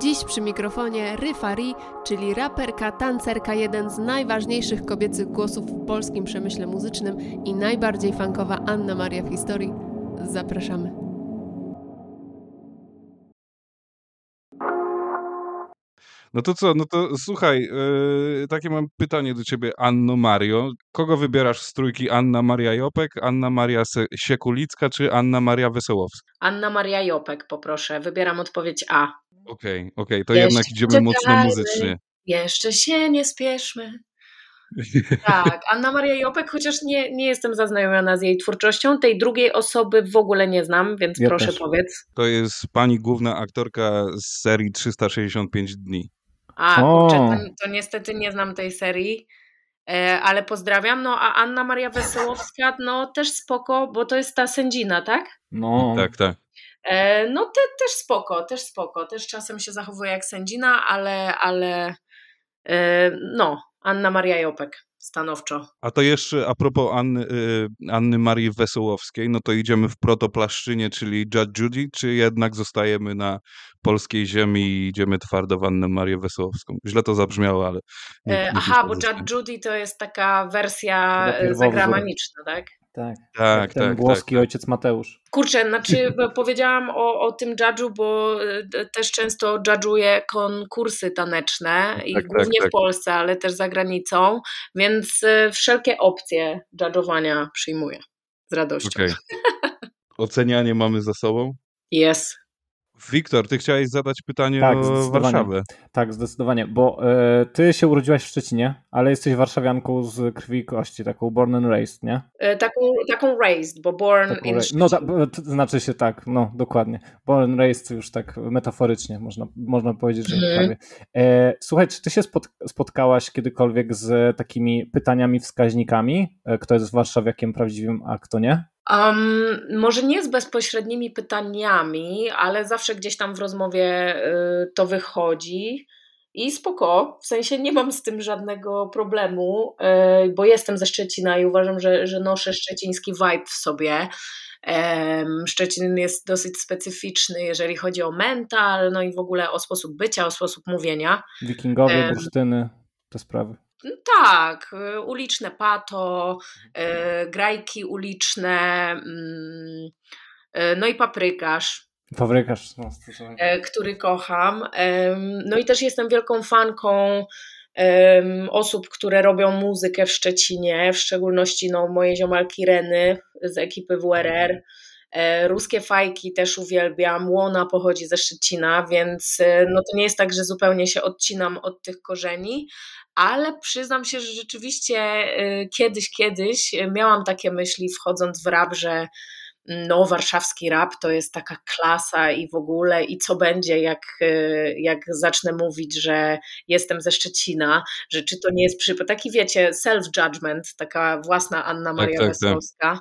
Dziś przy mikrofonie Ryfari, czyli raperka, tancerka, jeden z najważniejszych kobiecych głosów w polskim przemyśle muzycznym i najbardziej fankowa Anna Maria w historii. Zapraszamy. No to co, no to słuchaj, yy, takie mam pytanie do ciebie, Anno Mario. Kogo wybierasz z trójki Anna Maria Jopek, Anna Maria Se Siekulicka czy Anna Maria Wesołowska? Anna Maria Jopek, poproszę. Wybieram odpowiedź A. Okej, okay, okej, okay. to Jeszcze jednak idziemy mocno muzycznie. Jeszcze się nie spieszmy. Tak, Anna Maria Jopek, chociaż nie, nie jestem zaznajomiona z jej twórczością. Tej drugiej osoby w ogóle nie znam, więc ja proszę też. powiedz. To jest pani główna aktorka z serii 365 dni. A, kurczę, to, to niestety nie znam tej serii e, ale pozdrawiam. No a Anna Maria Wesołowska, no też spoko, bo to jest ta sędzina, tak? No. Tak, tak. E, no te, też spoko, też spoko. Też czasem się zachowuje jak sędzina, ale, ale e, no, Anna Maria Jopek stanowczo. A to jeszcze a propos Anny, y, Anny Marii Wesołowskiej, no to idziemy w protoplaszczynie, czyli Judge Judy, czy jednak zostajemy na polskiej ziemi i idziemy twardo w Annę Marię Wesołowską? Źle to zabrzmiało, ale... Nie, nie Aha, bo Judge Judy to jest taka wersja zagraniczna, tak? Tak, tak, ten tak, włoski tak, ojciec Mateusz. Kurczę, znaczy powiedziałam o, o tym judge'u, bo e, też często judge'uję konkursy taneczne i tak, tak głównie w Polsce, ale też za granicą, więc e, wszelkie opcje judge'owania przyjmuję z radością. Okay. Ocenianie mamy za sobą? Jest. Wiktor, ty chciałeś zadać pytanie tak, o Warszawę. Tak, zdecydowanie, bo e, ty się urodziłaś w Szczecinie, ale jesteś warszawianką z krwi i kości, taką born and raised, nie? E, taką, taką raised, bo born taką in No, ta, to znaczy się tak, no dokładnie. Born and raised już tak metaforycznie można, można powiedzieć, że prawie. E, słuchaj, czy ty się spot, spotkałaś kiedykolwiek z takimi pytaniami, wskaźnikami, e, kto jest warszawiakiem prawdziwym, a kto nie? Um, może nie z bezpośrednimi pytaniami, ale zawsze gdzieś tam w rozmowie y, to wychodzi. I spoko, w sensie nie mam z tym żadnego problemu, y, bo jestem ze Szczecina i uważam, że, że noszę szczeciński vibe w sobie. Szczecin jest dosyć specyficzny, jeżeli chodzi o mental, no i w ogóle o sposób bycia, o sposób mówienia. Wikingowie, bursztyny, te sprawy. Tak, y, uliczne pato, y, grajki uliczne, mm, y, no i paprykarz. Paprykarz, no, który kocham. No i też jestem wielką fanką osób, które robią muzykę w Szczecinie, w szczególności no, moje ziomalki Reny z ekipy WRR. E, ruskie fajki też uwielbiam, Łona pochodzi ze Szczecina, więc no to nie jest tak, że zupełnie się odcinam od tych korzeni, ale przyznam się, że rzeczywiście y, kiedyś, kiedyś miałam takie myśli wchodząc w rap, że mm, no, warszawski rap to jest taka klasa i w ogóle, i co będzie, jak, jak zacznę mówić, że jestem ze Szczecina, że czy to nie jest przypadek, taki wiecie, self-judgment, taka własna Anna tak, Maria tak, tak. Tak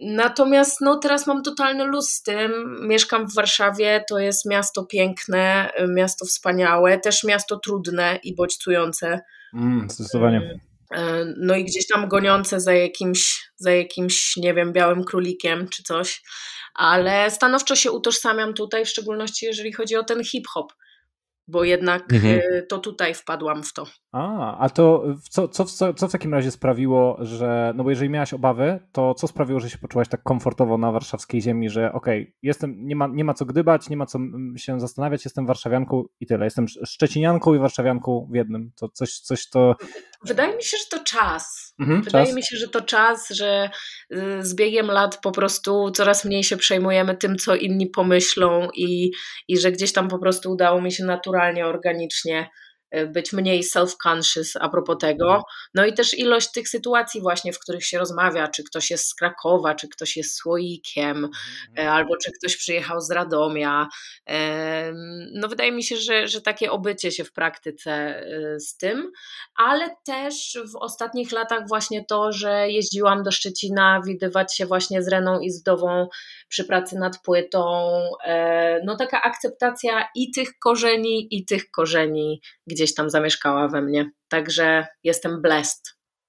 Natomiast no, teraz mam totalny luz z tym. Mieszkam w Warszawie, to jest miasto piękne, miasto wspaniałe, też miasto trudne i bodźcujące. Mm, zdecydowanie. No i gdzieś tam goniące za jakimś, za jakimś, nie wiem, białym królikiem czy coś, ale stanowczo się utożsamiam tutaj, w szczególności jeżeli chodzi o ten hip-hop bo jednak mhm. E, to tutaj wpadłam w to. A, a to co, co, co, co w takim razie sprawiło, że, no bo jeżeli miałaś obawy, to co sprawiło, że się poczułaś tak komfortowo na warszawskiej ziemi, że okej, okay, jestem, nie ma, nie ma co gdybać, nie ma co się zastanawiać, jestem warszawianką i tyle, jestem szczecinianką i warszawianką w jednym, to coś, coś to... Wydaje mi się, że to czas. Mhm, Wydaje czas? mi się, że to czas, że y, z biegiem lat po prostu coraz mniej się przejmujemy tym, co inni pomyślą i, i że gdzieś tam po prostu udało mi się naturalnie, organicznie być mniej self-conscious a propos tego. Mhm. No i też ilość tych sytuacji właśnie, w których się rozmawia, czy ktoś jest z Krakowa, czy ktoś jest słoikiem, mhm. E, albo czy ktoś przyjechał z Radomia. No wydaje mi się, że, że takie obycie się w praktyce z tym, ale też w ostatnich latach właśnie to, że jeździłam do Szczecina widywać się właśnie z Reną i z przy pracy nad płytą, e, no taka akceptacja i tych korzeni, i tych korzeni gdzieś tam zamieszkała we mnie. Także jestem blessed.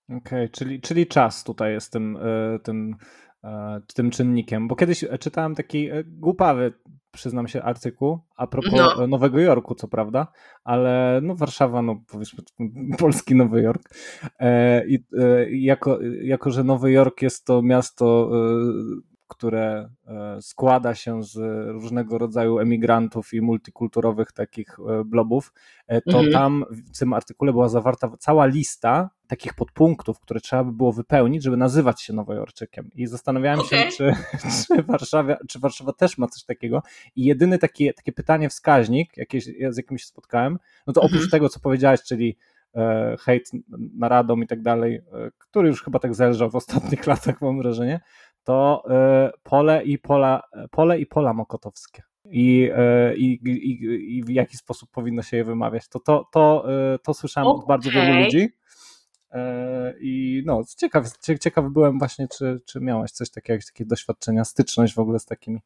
Okej, okay, czyli, czyli czas tutaj jest tym, e, tym, e, tym czynnikiem, bo kiedyś czytałem taki głupawy przyznam się, artykuł a propos no. Nowego Jorku, co prawda, ale no Warszawa, no powiedzmy polski Nowy Jork. E, I e, jako, jako, że Nowy Jork jest to miasto e, które e, składa się z różnego rodzaju emigrantów i multikulturowych takich e, blobów, e, to mhm. tam w tym artykule była zawarta cała lista takich podpunktów, które trzeba by było wypełnić, żeby nazywać się Nowojorczykiem. I zastanawiałem okay. się, czy, czy, Warszawa, czy Warszawa też ma coś takiego. I jedyny takie, takie pytanie, wskaźnik, jakieś, z jakim się spotkałem, no to oprócz mhm. tego, co powiedziałeś, czyli hejt na Radom i tak dalej, który już chyba tak zelżał w ostatnich latach, mam wrażenie, to e, pole i pola, pole i pola mokotowskie. I, e, i, i, i w jaki sposób powinno się je wymawiać. To, to, to, e, to słyszałem okay. od bardzo wielu ludzi. I no, ciekaw, ciekawy byłem właśnie, czy, czy miałaś coś takiego, jakieś takie doświadczenia, styczność w ogóle z takimi?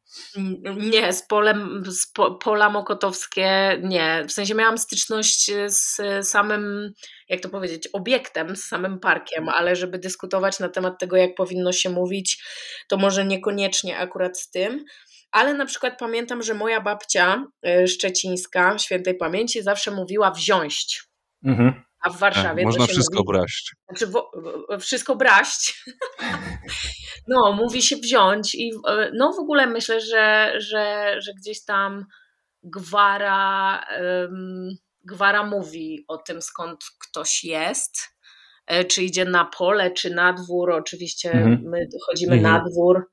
Nie, z polem, z po, pola mokotowskie nie. W sensie miałam styczność z samym, jak to powiedzieć, obiektem, z samym parkiem, ale żeby dyskutować na temat tego, jak powinno się mówić, to może niekoniecznie akurat z tym. Ale na przykład pamiętam, że moja babcia e, szczecińska, świętej pamięci, zawsze mówiła wziąć. Mhm. A w Warszawie. można wszystko mówi, braść. Znaczy, wszystko braść. no, mówi się wziąć i no w ogóle myślę, że, że, że gdzieś tam gwara, gwara mówi o tym, skąd ktoś jest. E, czy idzie na pole, czy na dwór. Oczywiście mhm. my chodzimy mhm. na dwór.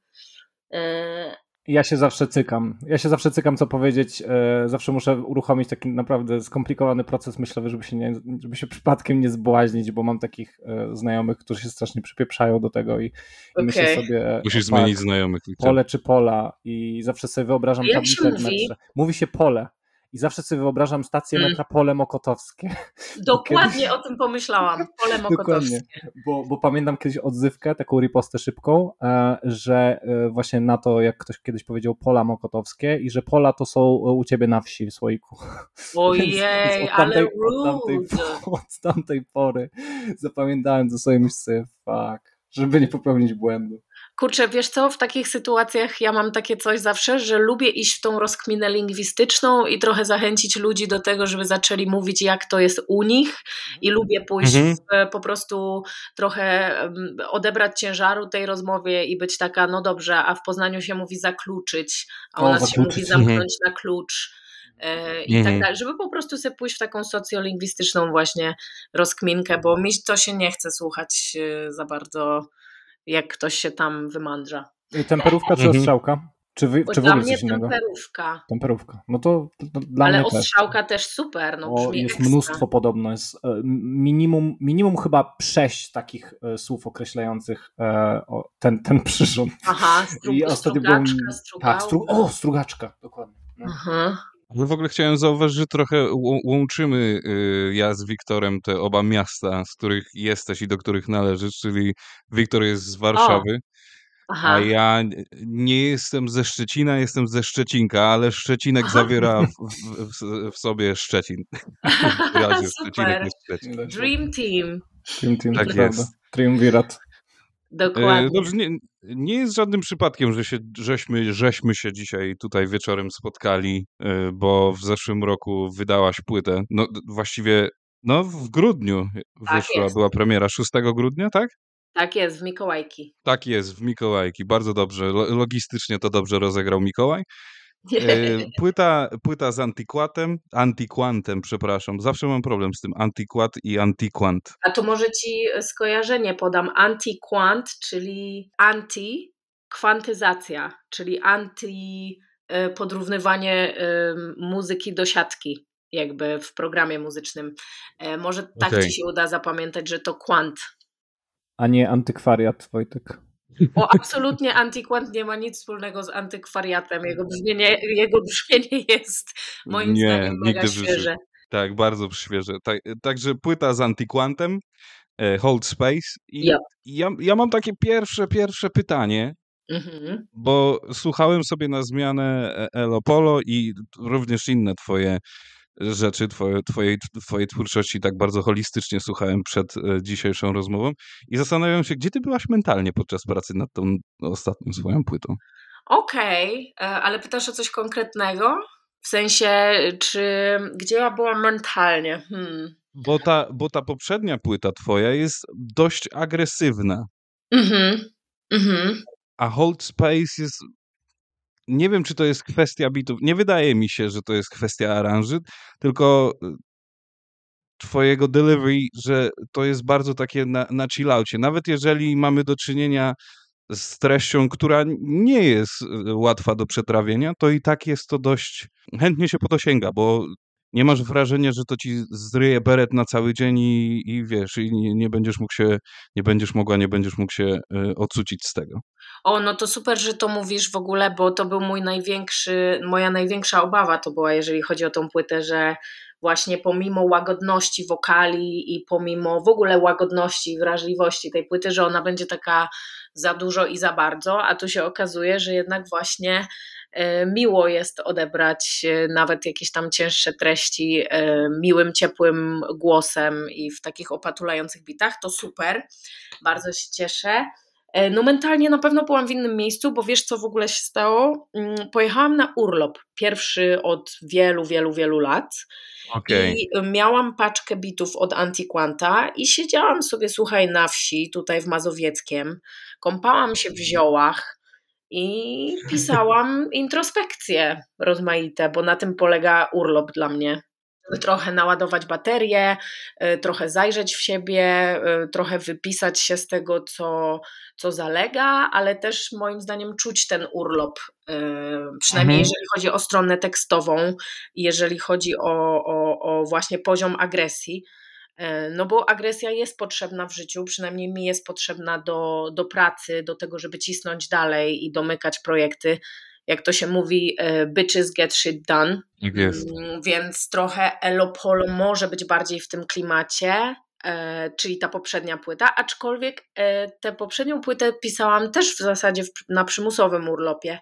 E, ja się zawsze cykam. Ja się zawsze cykam, co powiedzieć. E, zawsze muszę uruchomić taki naprawdę skomplikowany proces myślowy, żeby się, nie, żeby się przypadkiem nie zbłaźnić, bo mam takich e, znajomych, którzy się strasznie przypieprzają do tego i, okay. myślę sobie. Musisz zmienić znajomych. Pole czy pola i zawsze sobie wyobrażam tablicę w metrze. Mówi się pole i zawsze sobie wyobrażam stację mm. metra Pole Mokotowskie. Dokładnie Kiedy... o tym pomyślałam, Pole Mokotowskie. Bo, bo pamiętam kiedyś odzywkę, taką ripostę szybką, e, że e, właśnie na to, jak ktoś kiedyś powiedział Pola Mokotowskie i że Pola to są u ciebie na wsi w słoiku. Ojej, więc, od tamtej, ale rude. Od tamtej, od tamtej pory zapamiętałem to sobie myślę, fuck, żeby nie popełnić błędu. Kurczę, wiesz co, w takich sytuacjach ja mam takie coś zawsze, że lubię iść w tą rozkminę lingwistyczną i trochę zachęcić ludzi do tego, żeby zaczęli mówić, jak to jest u nich i lubię pójść mhm. w, po prostu trochę odebrać ciężaru tej rozmowie i być taka, no dobrze, a w Poznaniu się mówi zakluczyć, a u nas zakluczyć. się mówi zamknąć mhm. na klucz e, i tak mhm. tak dalej, żeby po prostu sobie pójść w taką socjolingwistyczną właśnie rozkminkę, bo mi to się nie chce słuchać e, za bardzo jak ktoś się tam wymądrza. I temperówka czy mhm. ostrzałka? Czy, wy, czy dla mnie temperówka. Temperówka. No to, to dla Ale mnie ostrzałka też, też super. No, o, jest ekstra. mnóstwo podobno. Jest e, minimum, minimum chyba sześć takich e, słów określających e, ten, ten przyrząd. Aha, stru, I ostatnio strugaczka, Tak, stru, o, strugaczka, dokładnie. No. Aha. W ogóle chciałem zauważyć, że trochę łączymy y, ja z Wiktorem te oba miasta, z których jesteś i do których należysz, czyli Wiktor jest z Warszawy, a ja nie jestem ze Szczecina, jestem ze Szczecinka, ale Szczecinek zawiera w, w, w sobie Szczecin. W razie Szczecinek jest Szczecin. Dream Team. Dream Team, Tak jest. Triumvirat. Dokładnie. Dobrze, nie, nie jest żadnym przypadkiem, że się, żeśmy, żeśmy się dzisiaj tutaj wieczorem spotkali, e, bo w zeszłym roku wydałaś płytę. No właściwie no, w grudniu tak wyszła, była premiera 6 grudnia, tak? Tak jest, w Mikołajki. Tak jest, w Mikołajki. Bardzo dobrze. Logistycznie to dobrze rozegrał Mikołaj. E, płyta, płyta z Antiquatem, Antiquantem, przepraszam. Zawsze mam problem z tym. Antiquat i Antiquant. A to może ci skojarzenie podam. Antiquant, czyli anti, kwantyzacja, czyli anti e, podrównywanie muzyki do siatki jakby w programie muzycznym. E, może tak okay. ci się uda zapamiętać, że to quant. A nie antykwariat, Wojtek. O, absolutnie antykwant nie ma nic wspólnego z antykwariatem. Jego brzmienie, jego brzmienie jest moim nie, zdaniem mega świeże. Tak, bardzo świeże. Tak, także płyta z antykwantem, e, Hold Space. I yep. ja, ja mam takie pierwsze, pierwsze pytanie, mhm. bo słuchałem sobie na zmianę e, Elopolo i również inne twoje rzeczy, twoje, twojej, twojej twórczości tak bardzo holistycznie słuchałem przed e, dzisiejszą rozmową i zastanawiam się, gdzie ty byłaś mentalnie podczas pracy nad tą ostatnią swoją płytą? Okej, okay, ale pytasz o coś konkretnego? W sensie, czy gdzie ja byłam mentalnie? Hmm. Bo, ta, bo ta poprzednia płyta twoja jest dość agresywna. Mhm. Mhm. A Hold Space jest. Nie wiem, czy to jest kwestia bitów. Nie wydaje mi się, że to jest kwestia aranży, tylko y, twojego delivery, że to jest bardzo takie na, na chillaucie. Nawet jeżeli mamy do czynienia z treścią, która nie jest y, łatwa do przetrawienia, to i tak jest to dość, chętnie się po to sięga, bo nie masz wrażenia, że to ci zryje beret na cały dzień i, i wiesz, i nie, nie, będziesz mógł się, nie będziesz mogła, nie będziesz mógł się y, odsucić z tego. O, no to super, że to mówisz w ogóle, bo to był mój największy, moja największa obawa to była, jeżeli chodzi o tą płytę, że właśnie pomimo łagodności wokali i pomimo w ogóle łagodności i wrażliwości tej płyty, że ona będzie taka za dużo i za bardzo, a tu się okazuje, że jednak właśnie miło jest odebrać e, nawet jakieś tam cięższe treści e, miłym, ciepłym głosem i w takich opatulających bitach, to super, bardzo się cieszę. No mentalnie na pewno byłam w innym miejscu, bo wiesz co w ogóle się stało? Mm, pojechałam na urlop, pierwszy od wielu, wielu, wielu lat Okay. I miałam paczkę bitów od Antiquanta i siedziałam sobie, słuchaj, na wsi, tutaj w Mazowieckiem, kąpałam się w ziołach i pisałam introspekcje rozmaite, bo na tym polega urlop dla mnie trochę naładować baterię, y, trochę zajrzeć w siebie, y, trochę wypisać się z tego, co, co zalega, ale też moim zdaniem czuć ten urlop, y, przynajmniej mhm. jeżeli chodzi o stronę tekstową, jeżeli chodzi o, o, o właśnie poziom agresji. No bo agresja jest potrzebna w życiu, przynajmniej mi jest potrzebna do, do pracy, do tego, żeby cisnąć dalej i domykać projekty jak to się mówi, e, bitches get shit done. Tak jest. Mm, więc trochę Elopol może być bardziej w tym klimacie, e, czyli ta poprzednia płyta, aczkolwiek e, tę poprzednią płytę pisałam też w zasadzie na przymusowym urlopie,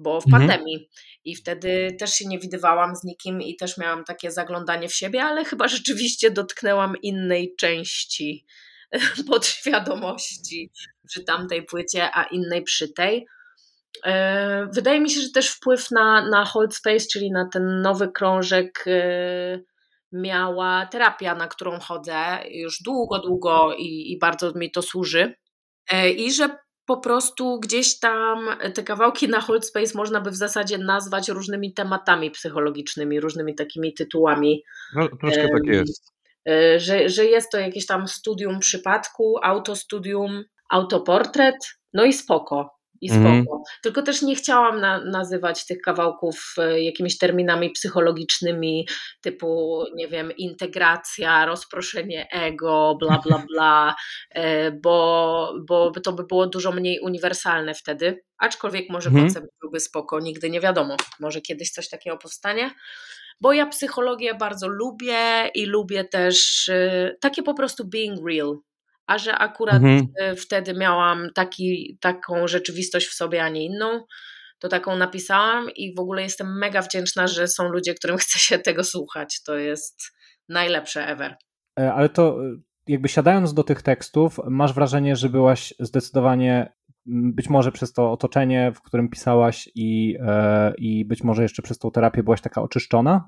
bo w mhm. pandemii. I wtedy też się nie widywałam z nikim i też miałam takie zaglądanie w siebie, ale chyba rzeczywiście dotknęłam innej części podświadomości przy tamtej płycie, a innej przy tej. E, wydaje mi się, że też wpływ na, na Hold Space, czyli na ten nowy krążek, e, miała terapia, na którą chodzę już długo, długo i, i bardzo mi to służy. E, I że po prostu gdzieś tam te kawałki na Hold Space można by w zasadzie nazwać różnymi tematami psychologicznymi, różnymi takimi tytułami. No, troszkę tak jest. Że, że jest to jakieś tam studium przypadku, autostudium, autoportret, no i spoko i spoko. Mm. Tylko też nie chciałam na, nazywać tych kawałków e, jakimiś terminami psychologicznymi, typu, nie wiem, integracja, rozproszenie ego, bla, bla, bla, e, bo, bo to by było dużo mniej uniwersalne wtedy. Aczkolwiek może mm. koncept byłby spoko, nigdy nie wiadomo. Może kiedyś coś takiego powstanie bo ja psychologię bardzo lubię i lubię też e, takie po prostu being real, a że akurat mhm. Y, wtedy miałam taki, taką rzeczywistość w sobie, a nie inną, to taką napisałam i w ogóle jestem mega wdzięczna, że są ludzie, którym chce się tego słuchać. To jest najlepsze ever. E, ale to y, jakby siadając do tych tekstów, masz wrażenie, że byłaś zdecydowanie być może przez to otoczenie, w którym pisałaś i, e, i być może jeszcze przez tą terapię byłaś taka oczyszczona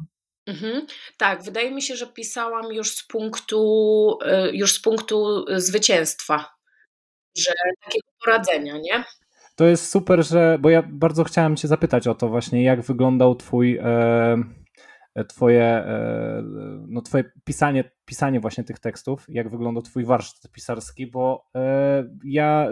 Mhm. Tak, wydaje mi się, że pisałam już z punktu, y, już z punktu zwycięstwa, że takiego poradzenia, nie? To jest super, że, bo ja bardzo chciałem Cię zapytać o to właśnie, jak wyglądał Twój. Twoje, e, no twoje pisanie, pisanie właśnie tych tekstów, jak wygląda twój warsztat pisarski, bo e, ja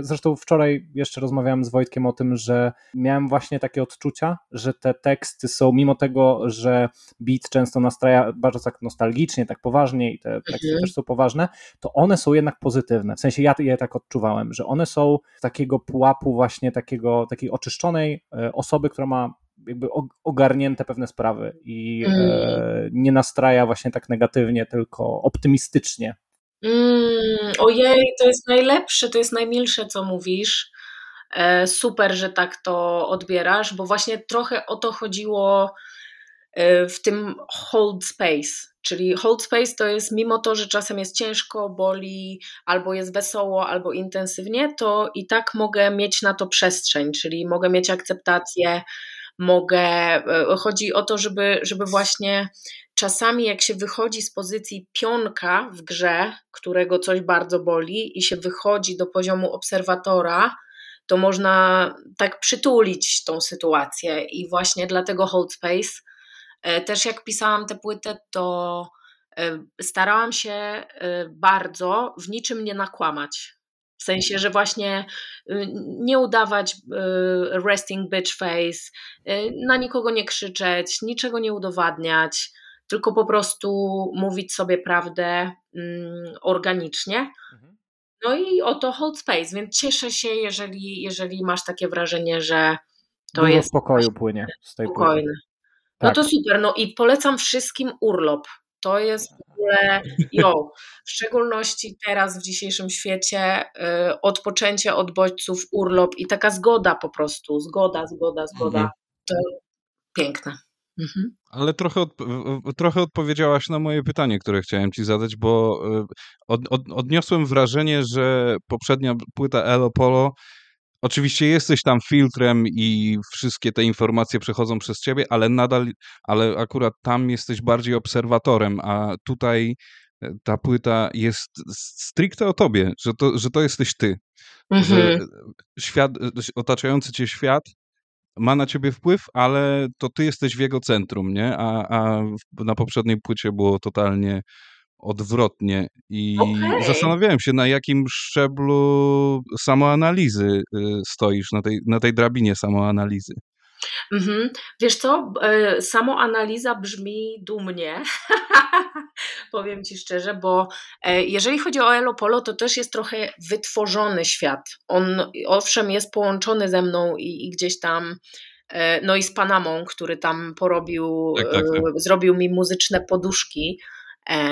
zresztą wczoraj jeszcze rozmawiałem z Wojtkiem o tym, że miałem właśnie takie odczucia, że te teksty są, mimo tego, że beat często nastraja bardzo tak nostalgicznie, tak poważnie i te teksty mhm. też są poważne, to one są jednak pozytywne. W sensie ja je tak odczuwałem, że one są takiego pułapu właśnie takiego, takiej oczyszczonej e, osoby, która ma jakby ogarnięte pewne sprawy i mm. e, nie nastraja właśnie tak negatywnie, tylko optymistycznie. Mm, ojej, to jest najlepsze, to jest najmilsze, co mówisz. E, super, że tak to odbierasz, bo właśnie trochę o to chodziło e, w tym hold space. Czyli hold space to jest mimo to, że czasem jest ciężko, boli, albo jest wesoło, albo intensywnie, to i tak mogę mieć na to przestrzeń, czyli mogę mieć akceptację, mogę. E, chodzi o to, żeby, żeby właśnie czasami, jak się wychodzi z pozycji pionka w grze, którego coś bardzo boli, i się wychodzi do poziomu obserwatora, to można tak przytulić tą sytuację. I właśnie dlatego Hold Space. E, też jak pisałam tę płytę, to e, starałam się bardzo w niczym nie nakłamać. W sensie, że właśnie y, nie udawać y, resting bitch face, y, na nikogo nie krzyczeć, niczego nie udowadniać, tylko po prostu mówić sobie prawdę mm, organicznie. Mhm. No i oto hold space, więc cieszę się, jeżeli, jeżeli masz takie wrażenie, że to Dużo jest. spokoju płynie z tej spokojny. Płyty. No tak. to super. No i polecam wszystkim urlop. To jest w ogóle, jo, w szczególności teraz w dzisiejszym świecie, y, odpoczęcie od bodźców, urlop i taka zgoda po prostu, zgoda, zgoda, zgoda, mhm. to piękne. Mhm. Ale trochę, od, trochę odpowiedziałaś na moje pytanie, które chciałem ci zadać, bo y, od, od, odniosłem wrażenie, że poprzednia płyta Elo Polo Oczywiście jesteś tam filtrem i wszystkie te informacje przechodzą przez ciebie, ale nadal, ale akurat tam jesteś bardziej obserwatorem, a tutaj e, ta płyta jest stricte o tobie, że to, że to jesteś ty. Mhm. Że świat, otaczający cię świat ma na ciebie wpływ, ale to ty jesteś w jego centrum, nie? A, a na poprzedniej płycie było totalnie odwrotnie i okay. zastanawiałem się, na jakim szczeblu samoanalizy y, stoisz, na tej, na tej drabinie samoanalizy. Mhm. Wiesz co, e, samoanaliza brzmi dumnie, powiem Ci szczerze, bo e, jeżeli chodzi o Elopolo, to też jest trochę wytworzony świat. On owszem jest połączony ze mną i, i gdzieś tam e, no i z Panamą, który tam porobił, tak, tak, tak. zrobił mi muzyczne poduszki, E,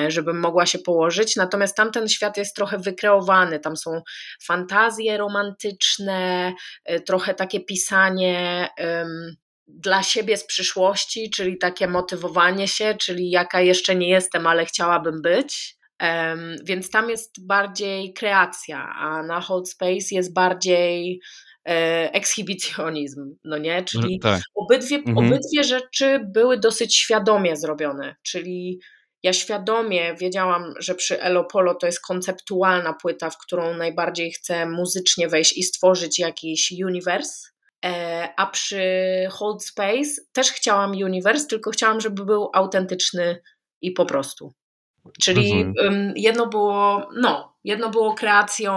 żebym mogła się położyć. Natomiast tamten świat jest trochę wykreowany. Tam są fantazje romantyczne, e, trochę takie pisanie um, dla siebie z przyszłości, czyli takie motywowanie się, czyli jaka jeszcze nie jestem, ale chciałabym być. Um, więc tam jest bardziej kreacja, a na Hold Space jest bardziej e, ekshibicjonizm, no nie? Czyli tak. obydwie, mhm. obydwie rzeczy były dosyć świadomie zrobione, czyli ja świadomie wiedziałam, że przy Elopolo to jest konceptualna płyta, w którą najbardziej chcę muzycznie wejść i stworzyć jakiś uniwers. E, a przy Hold Space też chciałam uniwers, tylko chciałam, żeby był autentyczny i po prostu. Czyli mhm. jedno było, no, jedno było kreacją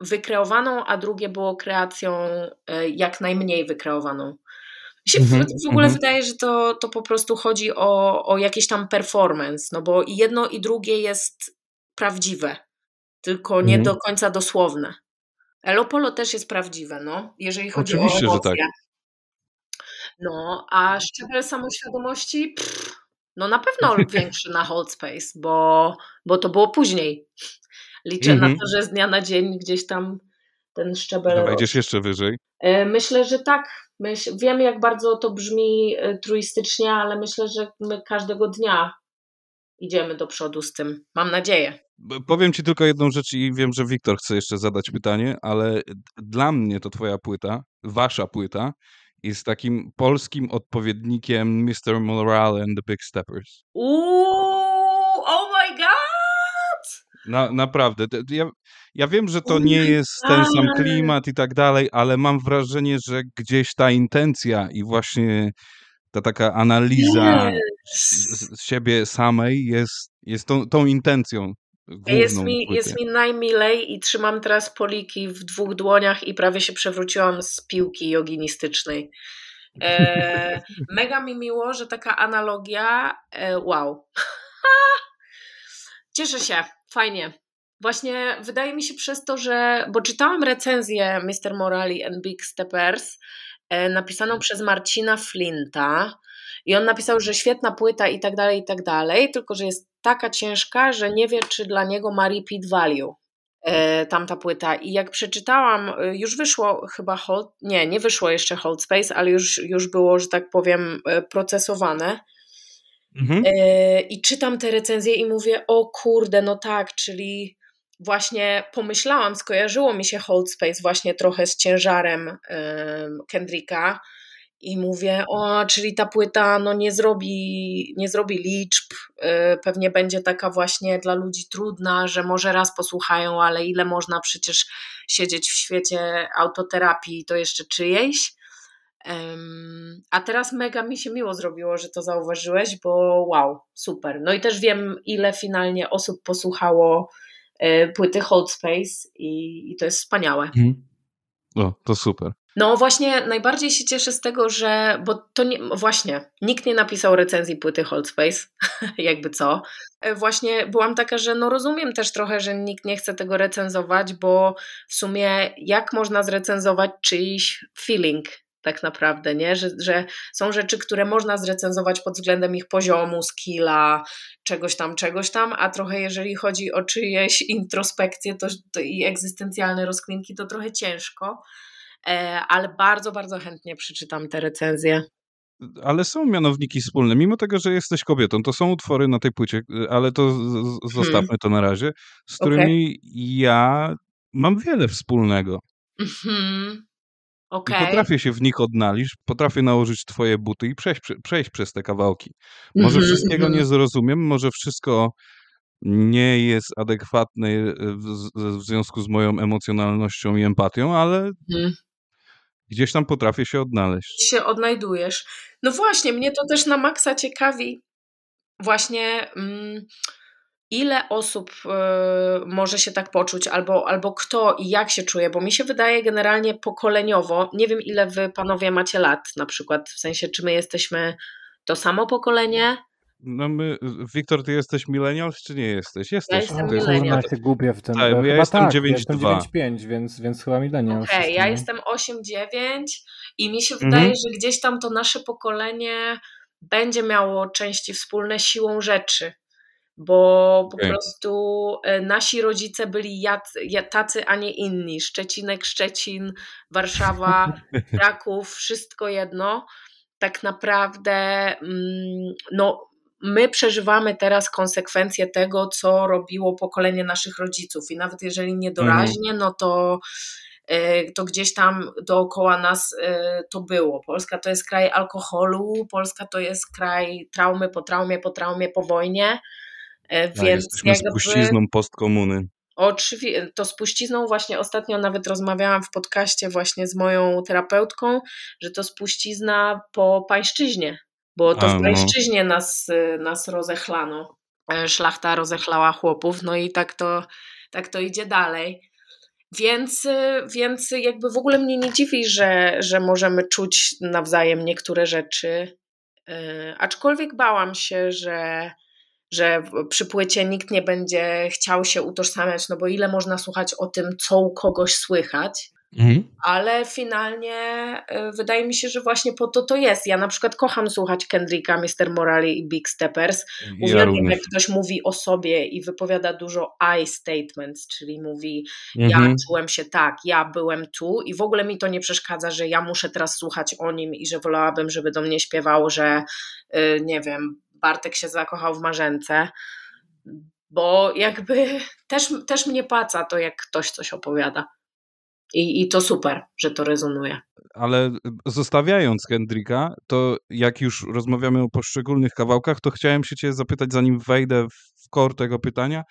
wykreowaną, a drugie było kreacją e, jak najmniej wykreowaną się mm -hmm, w ogóle mm -hmm. wydaje, że to, to po prostu chodzi o, o jakiś tam performance, no bo jedno i drugie jest prawdziwe, tylko nie mm -hmm. do końca dosłowne. Elopolo też jest prawdziwe, no, jeżeli chodzi Oczywiście, o emocje. Że tak. No, a szczebel samoświadomości, pff, no na pewno większy na Hold Space, bo, bo to było później. Liczę na to, że z dnia na dzień gdzieś tam ten szczebel. Wejdziesz jeszcze wyżej? E, myślę, że tak, Myśl, wiem, jak bardzo to brzmi e, truistycznie, ale myślę, że my każdego dnia idziemy do przodu z tym. Mam nadzieję. Powiem Ci tylko jedną rzecz i wiem, że Wiktor chce jeszcze zadać pytanie, ale dla mnie to Twoja płyta, Wasza płyta, jest takim polskim odpowiednikiem Mr. Morale and the Big Steppers. Uuu! Na, naprawdę. Ja, ja wiem, że to nie jest ten sam klimat i tak dalej, ale mam wrażenie, że gdzieś ta intencja i właśnie ta taka analiza z siebie samej jest, jest tą, tą intencją. Jest mi, jest mi najmilej i trzymam teraz poliki w dwóch dłoniach i prawie się przewróciłam z piłki joginistycznej. E, mega mi miło, że taka analogia. E, wow. Cieszę się, fajnie. Właśnie wydaje mi się przez to, że, bo czytałam recenzję Mr. Morali and Big Steppers e, napisaną mhm. przez Marcina Flinta i on napisał, że świetna płyta i tak dalej, i tak dalej, tylko że jest taka ciężka, że nie wie, czy dla niego ma repeat value. e, tamta płyta. I jak przeczytałam, e, już wyszło chyba Hold, nie, nie wyszło jeszcze Hold Space, ale już, już było, że tak powiem, procesowane. Mhm. I czytam te recenzje i mówię, o kurde, no tak, czyli właśnie pomyślałam, skojarzyło mi się Hold Space właśnie trochę z ciężarem Kendricka i mówię, o, czyli ta płyta no nie zrobi, nie zrobi liczb, y, pewnie będzie taka właśnie dla ludzi trudna, że może raz posłuchają, ale ile można przecież siedzieć w świecie autoterapii, to jeszcze czyjejś. A teraz mega mi się miło zrobiło, że to zauważyłeś, bo wow, super. No i też wiem, ile finalnie osób posłuchało y, płyty Hold Space i, i to jest wspaniałe. O, to super. No właśnie, najbardziej się cieszę z tego, że, bo to nie, właśnie, nikt nie napisał recenzji płyty Hold Space, jakby co. E, właśnie byłam taka, że no rozumiem też trochę, że nikt nie chce tego recenzować, bo w sumie jak można zrecenzować czyjś feeling tak naprawdę, nie? Że, że są rzeczy, które można zrecenzować pod względem ich poziomu, skilla, czegoś tam, czegoś tam, a trochę jeżeli chodzi o czyjeś introspekcje to, to i egzystencjalne rozkminki, to trochę ciężko. E, ale bardzo, bardzo chętnie przeczytam te recenzje. Ale są mianowniki wspólne, mimo tego, że jesteś kobietą. To są utwory na tej płycie, ale to zostawmy hmm. to na razie, z którymi okay. ja mam wiele wspólnego. Mhm. Okay. potrafię się w nich odnaleźć, potrafię nałożyć twoje buty i przejść, przejść przez te kawałki. Może mm -hmm, wszystkiego mm -hmm. nie zrozumiem, może wszystko nie jest adekwatne e, w, w, związku z moją emocjonalnością i empatią, ale mm. Gdzieś tam potrafię się odnaleźć. Się odnajdujesz. No właśnie, mnie to też na maksa ciekawi, właśnie mm, ile osób y, może się tak poczuć, albo, albo kto i jak się czuje, bo mi się wydaje generalnie pokoleniowo, nie wiem ile wy panowie macie lat na przykład, w sensie czy my jesteśmy to samo pokolenie, no my, Wiktor, ty jesteś millennials, czy nie jesteś? Jesteś. Ja jestem millennial. Ja się gubię w tym. Tak, bo ja jestem tak, 9.2. Ja więc, więc chyba millennials. Okej, okay, ja jestem 8.9 i mi się mhm. wydaje, że gdzieś tam to nasze pokolenie będzie miało części wspólne siłą rzeczy, bo okay. po prostu e, nasi rodzice byli tacy, a nie inni. Szczecinek, Szczecin, Warszawa, Kraków, wszystko jedno tak naprawdę mm, no, my przeżywamy teraz konsekwencje tego, co robiło pokolenie naszych rodziców i nawet jeżeli niedoraźnie, mhm. no to e, to gdzieś tam dookoła nas e, to było. Polska to jest kraj alkoholu, Polska to jest kraj traumy po traumie, po traumie, po wojnie. E, tak, więc jesteśmy jakby, spuścizną postkomuny. Oczywiście, to spuścizną właśnie ostatnio nawet rozmawiałam w podcaście właśnie z moją terapeutką, że to spuścizna po pańszczyźnie, bo to A, w no. pańszczyźnie no. nas, nas rozechlano. E, szlachta rozechlała chłopów, no i tak to, tak to idzie dalej. Więc, więc jakby w ogóle mnie nie dziwi, że, że możemy czuć nawzajem niektóre rzeczy. E, aczkolwiek bałam się, że, że przy płycie nikt nie będzie chciał się utożsamiać, no bo ile można słuchać o tym, co u kogoś słychać. Mhm. Ale finalnie y, wydaje mi się, że właśnie po to to jest. Ja na przykład kocham słuchać Kendricka, Mr. Morali i Big Steppers. Uwielbiam, ja jak ktoś mówi o sobie i wypowiada dużo I statements, czyli mówi mhm. ja czułem się tak, ja byłem tu i w ogóle mi to nie przeszkadza, że ja muszę teraz słuchać o nim i że wolałabym, żeby do mnie śpiewał, że yy, nie wiem, Bartek się zakochał w marzence, bo jakby też, też mnie paca to, jak ktoś coś opowiada. I, I to super, że to rezonuje. Ale zostawiając Kendricka, to jak już rozmawiamy o poszczególnych kawałkach, to chciałem się cię zapytać, zanim wejdę w kor tego pytania,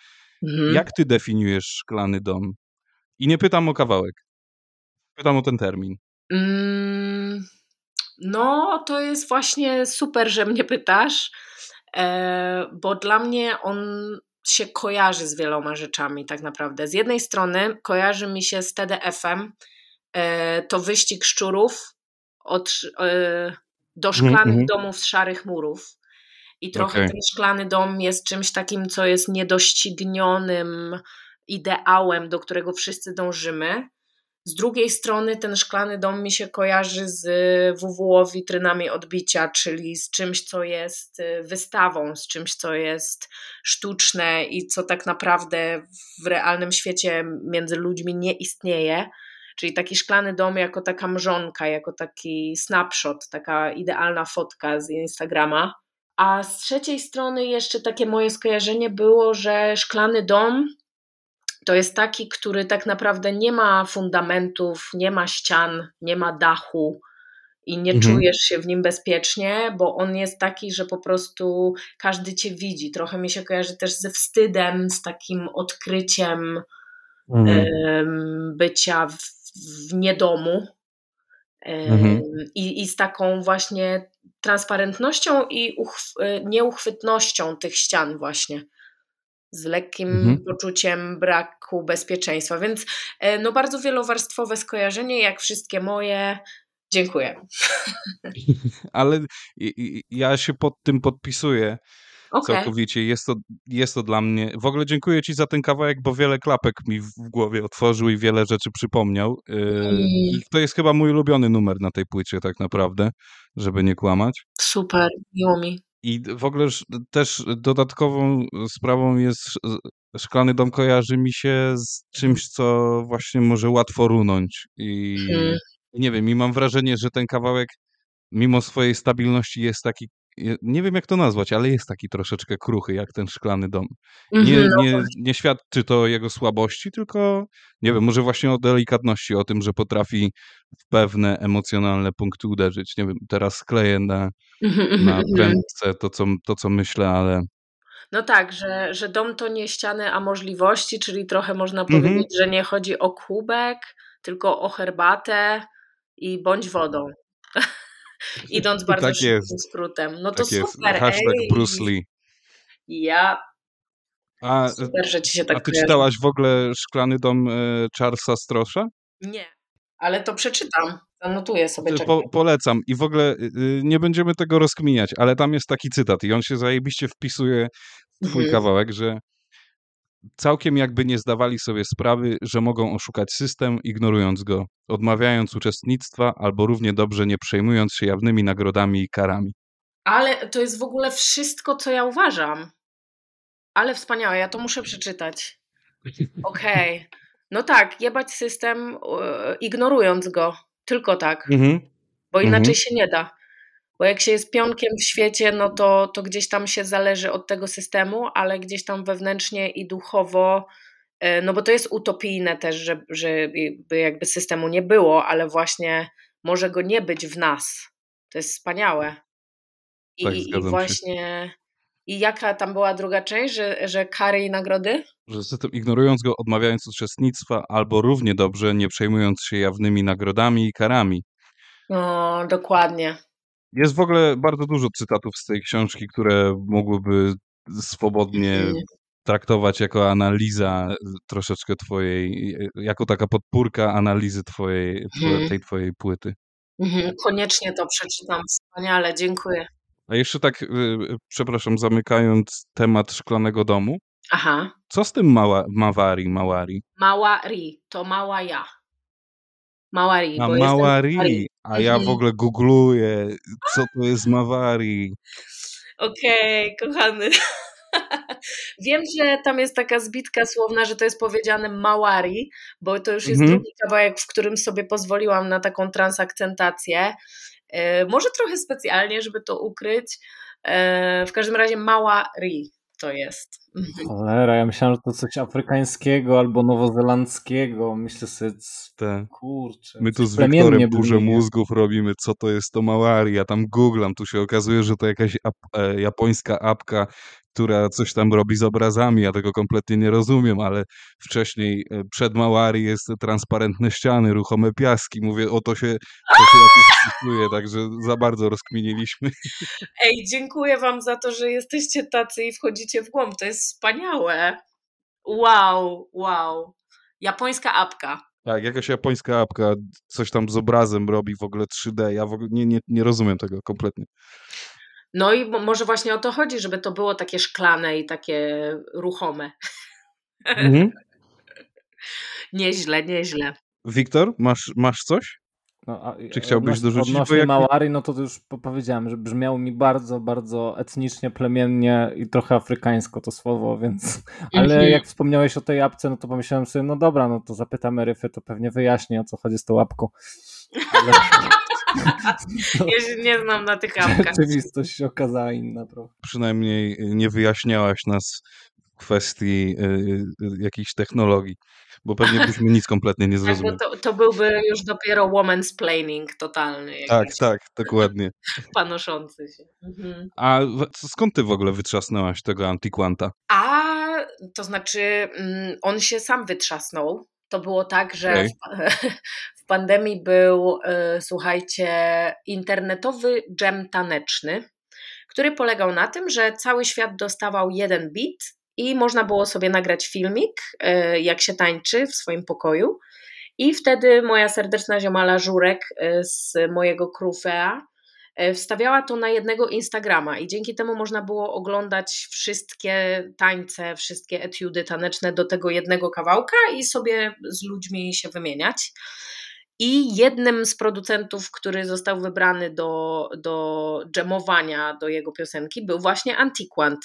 mhm. jak ty definiujesz szklany dom? I nie pytam o kawałek, pytam o ten termin. Mm, no, to jest właśnie super, że mnie pytasz, e, bo dla mnie on się kojarzy z wieloma rzeczami tak naprawdę. Z jednej strony kojarzy mi się z TDF-em, e, to wyścig szczurów od, e, do mhm, szklanych mm -hmm. domów z szarych murów. I trochę okay. ten szklany dom jest czymś takim, co jest niedoścignionym ideałem, do którego wszyscy dążymy. Z drugiej strony ten szklany dom mi się kojarzy z WWO witrynami odbicia, czyli z czymś, co jest y, wystawą, z czymś, co jest sztuczne i co tak naprawdę w realnym świecie między ludźmi nie istnieje. Czyli taki szklany dom jako taka mrzonka, jako taki snapshot, taka idealna fotka z Instagrama. A z trzeciej strony jeszcze takie moje skojarzenie było, że szklany dom to jest taki, który tak naprawdę nie ma fundamentów, nie ma ścian, nie ma dachu i nie mhm. czujesz się w nim bezpiecznie, bo on jest taki, że po prostu każdy cię widzi. Trochę mi się kojarzy też ze wstydem, z takim odkryciem mhm. bycia w, w niedomu. Mhm. I, I z taką właśnie transparentnością i uchw, nieuchwytnością tych ścian, właśnie z lekkim mhm. poczuciem braku bezpieczeństwa. Więc e, no bardzo wielowarstwowe skojarzenie, jak wszystkie moje. Dziękuję. Ale ja się pod tym podpisuję. Okay. Całkowicie. Jest to, jest to dla mnie. W ogóle dziękuję Ci za ten kawałek, bo wiele klapek mi w głowie otworzył i wiele rzeczy przypomniał. I to jest chyba mój ulubiony numer na tej płycie, tak naprawdę, żeby nie kłamać. Super, miło mi. I w ogóle też dodatkową sprawą jest, Szklany Dom kojarzy mi się z czymś, co właśnie może łatwo runąć. I hmm. nie wiem, i mam wrażenie, że ten kawałek mimo swojej stabilności jest taki, nie wiem jak to nazwać, ale jest taki troszeczkę kruchy, jak ten Szklany Dom. Nie, mhm, no nie, nie świadczy to jego słabości, tylko nie wiem, może właśnie o delikatności, o tym, że potrafi w pewne emocjonalne punkty uderzyć. Nie wiem, teraz skleję na Mhm, mhm, na prędce to co, to, co myślę, ale. No tak, że, że dom to nie ściany, a możliwości, czyli trochę można powiedzieć, że nie chodzi o kubek, tylko o herbatę i bądź wodą. Idąc bardzo tak szybkim skrótem. No to tak super. Jest. Hashtag ej. Bruce Lee. Ja. A, super, że ci się tak A ty czytałaś w ogóle Szklany Dom e, Charlesa Strosza? Nie, ale to przeczytam. Zanotuję sobie. Po, polecam. I w ogóle y, nie będziemy tego rozkminiać, ale tam jest taki cytat i on się zajebiście wpisuje w twój mhm. kawałek, że całkiem jakby nie zdawali sobie sprawy, że mogą oszukać system, ignorując go, odmawiając uczestnictwa albo równie dobrze nie przejmując się jawnymi nagrodami i karami. Ale to jest w ogóle wszystko, co ja uważam. Ale wspaniałe, ja to muszę przeczytać. Okej. Okay. No tak, jebać system, ignorując go. Tylko tak. Mhm. Bo inaczej mhm. się nie da. Bo jak się jest pionkiem w świecie, no to, to gdzieś tam się zależy od tego systemu, ale gdzieś tam wewnętrznie i duchowo, e, no bo to jest utopijne też, że, żeby jakby systemu nie było, ale właśnie może go nie być w nas. To jest wspaniałe. I, tak, i właśnie. Się. I jaka tam była druga część, że, że kary i nagrody? Że system ignorując go, odmawiając uczestnictwa, albo równie dobrze nie przejmując się jawnymi nagrodami i karami. No, dokładnie. Jest w ogóle bardzo dużo cytatów z tej książki, które mogłyby swobodnie mhm. traktować jako analiza troszeczkę twojej, jako taka podpórka analizy twojej, mhm. tej twojej płyty. Mhm. Koniecznie to przeczytam. Wspaniale, dziękuję. A jeszcze tak, y, y, przepraszam, zamykając temat szklanego domu. Aha. Co z tym mała, Mawari, Małari? Małari, to mała ja. Małari. A Małari, a ja w mhm. ogóle googluję, co to jest Mawari. Okej, okay, kochany. Wiem, że tam jest taka zbitka słowna, że to jest powiedziane Małari, bo to już jest mhm. drugi kawałek, w którym sobie pozwoliłam na taką transakcentację. E, może trochę specjalnie, żeby to ukryć. E, w każdym razie mała ri to jest. Mhm. Cholera, ja myślałem, że to coś afrykańskiego albo nowozelandzkiego. Myślę sobie, Te. kurczę. My tu z Wiktorem burzę mózgów robimy, co to jest to Małari. Ja tam googlam, tu się okazuje, że to jakaś ap e, japońska apka, która coś tam robi z obrazami, ja tego kompletnie nie rozumiem, ale wcześniej e, przed Małari jest transparentne ściany, ruchome piaski, mówię, o to się, to się jakoś także za bardzo rozkminiliśmy. Ej, dziękuję wam za to, że jesteście tacy i wchodzicie w głąb, to jest wspaniałe. Wow, wow. Japońska apka. Tak, jakaś japońska apka, coś tam z obrazem robi w ogóle 3D, ja w ogóle nie, nie, nie rozumiem tego kompletnie. No i może właśnie o to chodzi, żeby to było takie szklane i takie ruchome. Mhm. nieźle, nieźle. Wiktor, masz, masz coś? No, a, Czy chciałbyś odnoś, dorzucić? Odnośnie jak... Małary, no to już powiedziałem, że brzmiało mi bardzo, bardzo etnicznie, plemiennie i trochę afrykańsko to słowo, więc... Ale mhm. jak wspomniałeś o tej apce, no to pomyślałem sobie, no dobra, no to zapytamy Ryfy, to pewnie wyjaśni, o co chodzi z tą łapką. Ale... Ja się nie znam na tych apkach. Rzeczywistość się okazała inna trochę. Przynajmniej nie wyjaśniałaś nas w kwestii y, y, jakichś technologii bo pewnie byśmy nic kompletnie nie tak, zrozumieli. Tak, to, to byłby już dopiero woman's planning totalny. Tak, tak, dokładnie. Panoszący się. Mhm. A skąd ty w ogóle wytrzasnęłaś tego Antiquanta? A, to znaczy mm, on się sam wytrzasnął. To było tak, że okay. Pandemii był, y, słuchajcie, internetowy dżem taneczny, który polegał na tym, że cały świat dostawał jeden beat i można było sobie nagrać filmik, e, jak się tańczy w swoim pokoju. I wtedy moja serdeczna ziomala Żurek e, z mojego Krufea e, wstawiała to na jednego Instagrama i dzięki temu można było oglądać wszystkie tańce, wszystkie etiudy taneczne do tego jednego kawałka i sobie z ludźmi się wymieniać. I jednym z producentów, który został wybrany do, do dżemowania do jego piosenki, był właśnie Antiquant.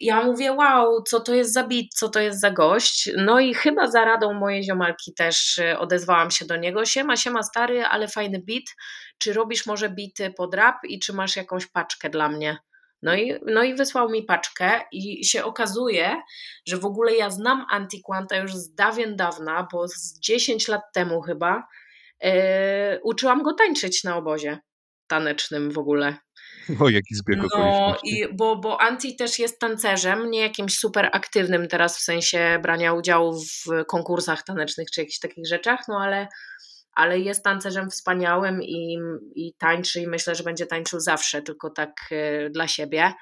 Ja mówię, wow, co to jest za bit, co to jest za gość. No i chyba za radą mojej ziomalki też y, odezwałam się do niego. Siema, siema stary, ale fajny bit. Czy robisz może bity pod rap i czy masz jakąś paczkę dla mnie? No i, no i wysłał mi paczkę i się okazuje, że w ogóle ja znam Antiquanta już z dawien dawna, bo z 10 lat temu chyba uczyłam go tańczyć na obozie tanecznym w ogóle. O, jaki zbieg No, i, bo, bo Anti też jest tancerzem, nie jakimś super aktywnym teraz w sensie brania udziału w konkursach tanecznych czy jakichś takich rzeczach, no ale, ale jest tancerzem wspaniałym i, i tańczy i myślę, że będzie tańczył zawsze, tylko tak y, dla siebie.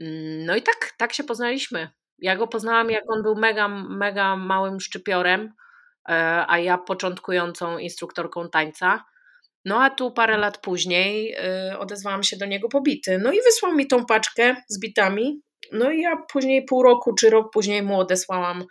Mm, no i tak, tak się poznaliśmy. Ja go poznałam, jak on był mega, mega małym szczypiorem, e, a ja początkującą instruktorką tańca. No a tu parę lat później y, odezwałam się do niego pobity. No i wysłał mi tą paczkę z bitami. No i ja później, pół roku czy rok później mu odesłałam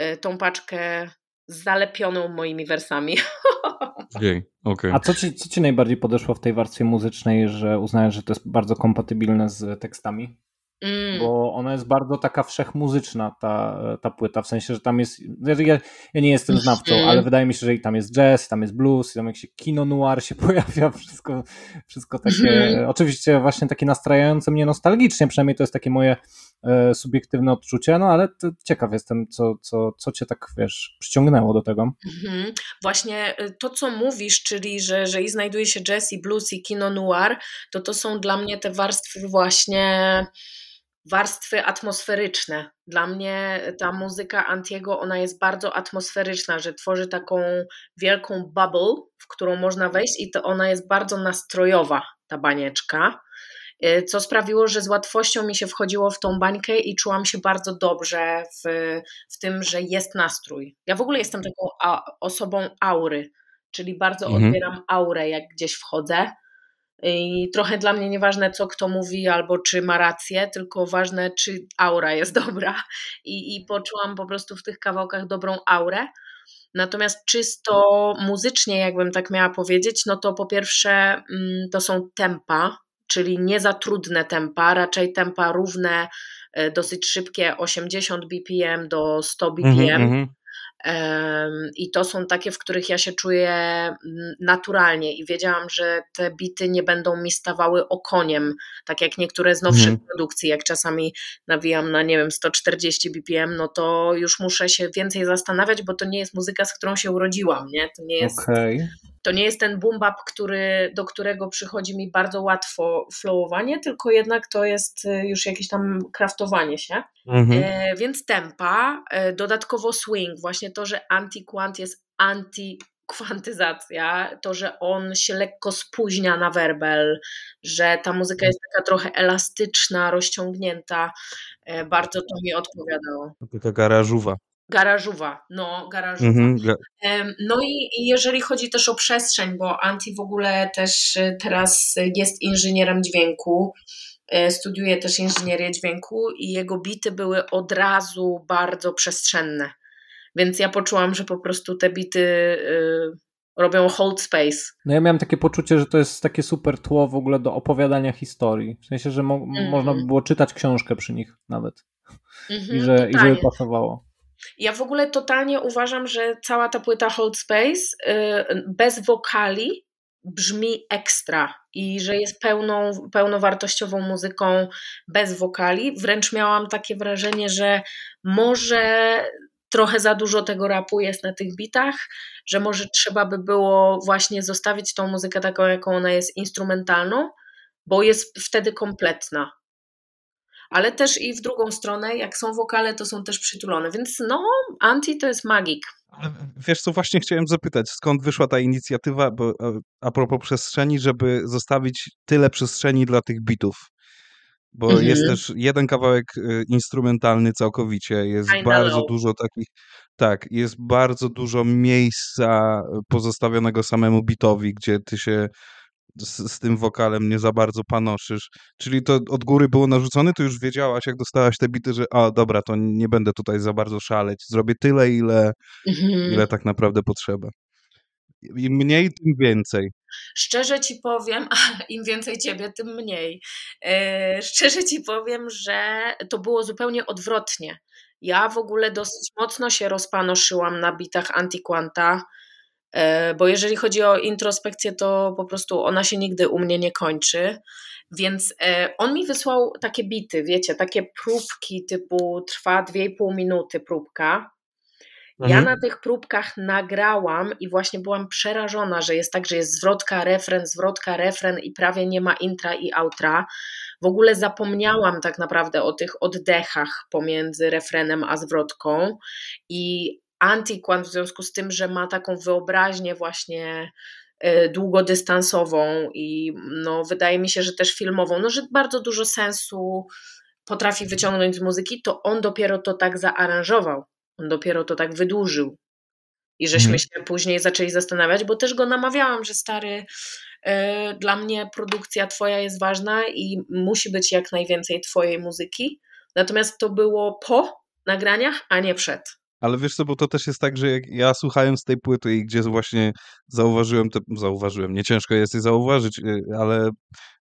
y, tą paczkę zalepioną moimi wersami. Jej, okay. A co ci, co ci najbardziej podeszło w tej warstwie muzycznej, że uznajesz, że to jest bardzo kompatybilne z tekstami? Mm. Bo ona jest bardzo taka wszechmuzyczna, ta, ta płyta, w sensie, że tam jest. Ja, ja nie jestem znawcą, mm. ale wydaje mi się, że i tam jest jazz, tam jest blues, i tam jakiś kino noir się pojawia, wszystko, wszystko takie. Mm. Oczywiście, właśnie takie nastrajające mnie nostalgicznie, przynajmniej to jest takie moje e, subiektywne odczucie, no ale ciekaw jestem, co, co, co cię tak wiesz, przyciągnęło do tego. Mm. Właśnie y, to, co mówisz, czyli że, że i znajduje się jazz, i blues, i kino noir, to to są dla mnie te warstwy właśnie warstwy atmosferyczne. Dla mnie ta muzyka Antiego, ona jest bardzo atmosferyczna, że tworzy taką wielką bubble, w którą można wejść i to ona jest bardzo nastrojowa, ta banieczka, y, co sprawiło, że z łatwością mi się wchodziło w tą bańkę i czułam się bardzo dobrze w, w tym, że jest nastrój. Ja w ogóle jestem taką osobą aury, czyli bardzo mhm. odbieram aurę, jak gdzieś wchodzę i trochę dla mnie nieważne, co kto mówi albo czy ma rację, tylko ważne, czy aura jest dobra. I, I poczułam po prostu w tych kawałkach dobrą aurę. Natomiast czysto muzycznie, jakbym tak miała powiedzieć, no to po pierwsze mm, to są tempa, czyli nie za trudne tempa, raczej tempa równe, e, dosyć szybkie, 80 BPM do 100 BPM. Mm -hmm. I to są takie, w których ja się czuję mm, naturalnie i wiedziałam, że te bity nie będą mi stawały okoniem, tak jak niektóre z nowszych mhm. produkcji, jak czasami nawijam na, nie wiem, 140 BPM, no to już muszę się więcej zastanawiać, bo to nie jest muzyka, z którą się urodziłam, nie? To nie jest, okay. to nie jest ten boom bap, który, do którego przychodzi mi bardzo łatwo flowowanie, tylko jednak to jest y, już jakieś tam kraftowanie się. Mhm. E, więc tempa, e, dodatkowo swing, właśnie to, że anti-quant jest anti-kwantyzacja, to, że on się lekko spóźnia na werbel, że ta muzyka jest taka trochę elastyczna, rozciągnięta, e, bardzo to mi odpowiadało. Taka garażuwa. Garażuwa, no, garażuwa. Mhm, no i jeżeli chodzi też o przestrzeń, bo Anti w ogóle też teraz jest inżynierem dźwięku, E, studiuje też inżynierię dźwięku i jego bity były od razu bardzo przestrzenne. Więc ja poczułam, że po prostu te bity y, robią hold space. No ja miałam takie poczucie, że to jest takie super tło w ogóle do opowiadania historii. W sensie, że mo mm. można by było czytać książkę przy nich nawet. Mm -hmm, I, że, I żeby pasowało. Ja w ogóle totalnie uważam, że cała ta płyta Hold Space y, bez wokali brzmi ekstra i że jest pełną, pełnowartościową muzyką bez wokali. Wręcz miałam takie wrażenie, że może trochę za dużo tego rapu jest na tych bitach, że może trzeba by było właśnie zostawić tą muzykę taką, jaką ona jest instrumentalną, bo jest wtedy kompletna. Ale też i w drugą stronę, jak są wokale, to są też przytulone. Więc no, Anti to jest magik. Wiesz co, właśnie chciałem zapytać, skąd wyszła ta inicjatywa, bo e, a propos przestrzeni, żeby zostawić tyle przestrzeni dla tych bitów? Bo mhm. jest też jeden kawałek y, instrumentalny całkowicie, jest bardzo dużo takich, tak, jest bardzo dużo miejsca pozostawionego samemu bitowi, gdzie ty się z, z, tym wokalem nie za bardzo panoszysz. Czyli to od góry było narzucone, to już wiedziałaś, jak dostałaś te bity, że a dobra, to nie będę tutaj za bardzo szaleć, zrobię tyle, ile, mhm. ile tak naprawdę potrzeba. Im mniej, tym więcej. Szczerze ci powiem, im więcej ciebie, tym mniej. E, szczerze ci powiem, że to było zupełnie odwrotnie. Ja w ogóle dosyć mocno się rozpanoszyłam na bitach Antiquanta, e, bo jeżeli chodzi o introspekcję, to po prostu ona się nigdy u mnie nie kończy. Więc e, on mi wysłał takie bity, wiecie, takie próbki typu trwa 2,5 minuty próbka. Ja mhm. na tych próbkach nagrałam i właśnie byłam przerażona, że jest tak, że jest zwrotka, refren, zwrotka, refren i prawie nie ma intra i outra. W ogóle zapomniałam tak naprawdę o tych oddechach pomiędzy refrenem a zwrotką i Antiquant w związku z tym, że ma taką wyobraźnię właśnie e, długodystansową i no, wydaje mi się, że też filmową, no, że bardzo dużo sensu potrafi wyciągnąć z muzyki, to on dopiero to tak zaaranżował. On dopiero to tak wydłużył. I żeśmy mhm. się później zaczęli zastanawiać, bo też go namawiałam, że stary, yy, dla mnie produkcja twoja jest ważna i musi być jak najwięcej twojej muzyki. Natomiast to było po nagraniach, a nie przed. Ale wiesz co, bo to też jest tak, że jak ja słuchając tej płyty i gdzie właśnie zauważyłem, te, zauważyłem, nie ciężko jest je zauważyć, y, ale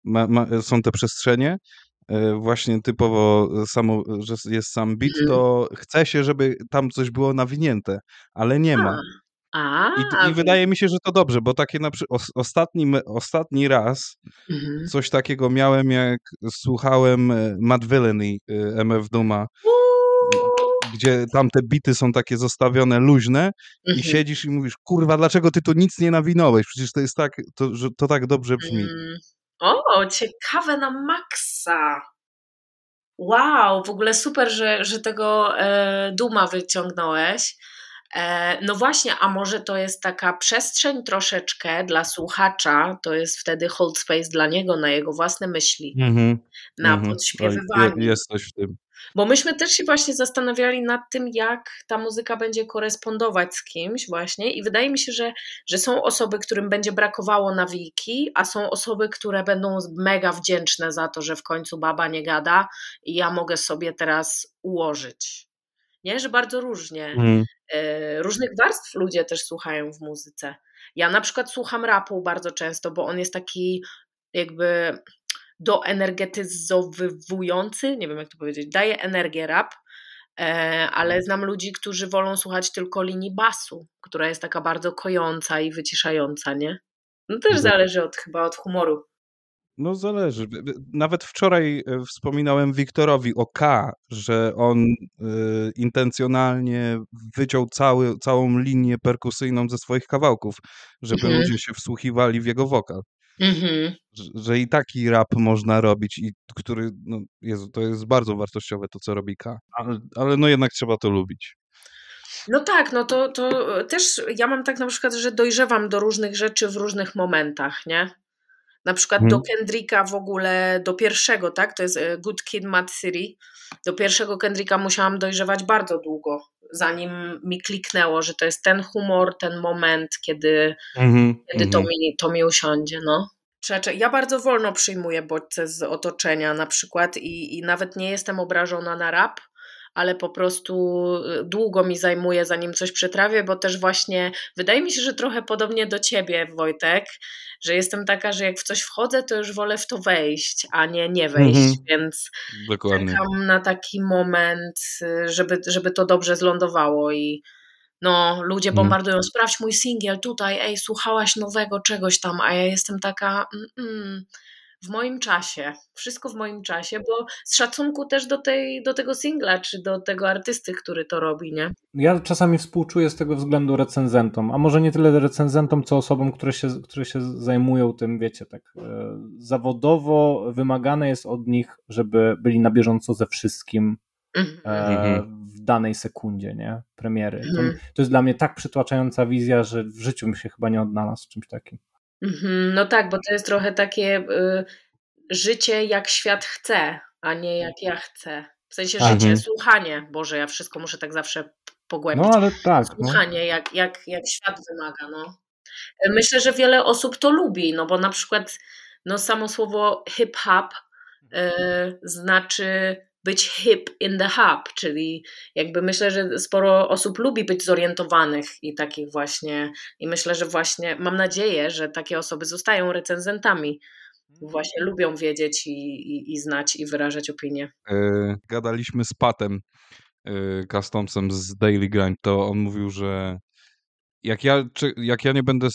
ma, ma, są te przestrzenie, właśnie typowo samo, że jest sam beat, mhm. to chce się, żeby tam coś było nawinięte, ale nie ma. A, I, I, wydaje mi się, że to dobrze, bo takie na przykład ostatni, ostatni raz mhm. coś takiego miałem, jak słuchałem e, Mad Villainy e, MF Duma, gdzie tam te bity są takie zostawione luźne mhm. i siedzisz i mówisz, kurwa, dlaczego ty tu nic nie nawinąłeś? Przecież to jest tak, to, że to tak dobrze brzmi. Mm. O, ciekawe na maksa. Wow, w ogóle super, że, że tego e, Duma wyciągnąłeś. E, no właśnie, a może to jest taka przestrzeń troszeczkę dla słuchacza, to jest wtedy hold space dla niego, na jego własne myśli, mm -hmm, na mm -hmm. podśpiewywanie. Jest coś w tym. Bo myśmy też się właśnie zastanawiali nad tym, jak ta muzyka będzie korespondować z kimś właśnie i wydaje mi się, że, że są osoby, którym będzie brakowało nawijki, a są osoby, które będą mega wdzięczne za to, że w końcu baba nie gada i ja mogę sobie teraz ułożyć. Nie, że bardzo różnie. Mm. Różnych warstw ludzie też słuchają w muzyce. Ja na przykład słucham rapu bardzo często, bo on jest taki jakby doenergetyzowywujący, nie wiem jak to powiedzieć, daje energię rap, e, ale mhm. znam ludzi, którzy wolą słuchać tylko linii basu, która jest taka bardzo kojąca i wyciszająca, nie? No też mhm. zależy od, chyba od humoru. No zależy. Nawet wczoraj e, wspominałem Wiktorowi o K, że on y, intencjonalnie wyciął cały, całą linię perkusyjną ze swoich kawałków, żeby mhm. ludzie się wsłuchiwali w jego wokal. Mhm. Że, że, i taki rap można robić, i który, no, Jezu, to jest bardzo wartościowe to, co robi K, ale, ale no jednak trzeba to lubić. No tak, no to, to też ja mam tak na przykład, że dojrzewam do różnych rzeczy w różnych momentach, nie? Na przykład hmm. do Kendricka w ogóle, do pierwszego, tak? To jest e, Good Kid, Mad City. Do pierwszego Kendricka musiałam dojrzewać bardzo długo, zanim mi kliknęło, że to jest ten humor, ten moment, kiedy, mm-hmm, kiedy mm-hmm. To, mhm. mi, to mi usiądzie, no. Ja bardzo wolno przyjmuję bodźce z otoczenia na przykład i, i nawet nie jestem obrażona na rap, ale po prostu y, długo mi zajmuje, zanim coś przetrawię, bo też właśnie wydaje mi się, że trochę podobnie do ciebie, Wojtek, że jestem taka, że jak w coś wchodzę, to już wolę w to wejść, a nie nie wejść, mhm. więc Dokładnie. czekam na taki moment, żeby, żeby to dobrze zlądowało i no, ludzie mhm. bombardują, mm. sprawdź mój singiel tutaj, ej, słuchałaś nowego czegoś tam, a ja jestem taka, mm, mm w moim czasie, wszystko w moim czasie, bo z szacunku też do, tej, do tego singla, czy do tego artysty, który to robi, nie? Ja czasami współczuję z tego względu recenzentom, a może nie tyle recenzentom, co osobom, które się, które się zajmują tym, wiecie, tak e, zawodowo wymagane jest od nich, żeby byli na bieżąco ze wszystkim mhm. e, mhm. w danej sekundzie, nie? Premiery. To, mhm. to jest dla mnie tak przytłaczająca wizja, że w życiu bym się chyba nie odnalazł w czymś takim. Mhm, no tak, bo to jest trochę takie y, życie jak świat chce, a nie jak ja chcę. W sensie mhm. życie, słuchanie. Boże, ja wszystko muszę tak zawsze pogłębić. No ale tak. No. Słuchanie, no. jak, jak, jak świat wymaga. No. Myślę, że wiele osób to lubi, no bo na przykład no, samo słowo hip-hop y, znaczy być hip in the hub, czyli jakby myślę, że sporo osób lubi być zorientowanych i takich właśnie, i myślę, że właśnie mam nadzieję, że takie osoby zostają recenzentami. Właśnie lubią wiedzieć i, i, i znać i wyrażać opinie. Yy, gadaliśmy z Patem Customsem z Daily Grind, to on mówił, że jak ja, czy, jak ja nie, będę,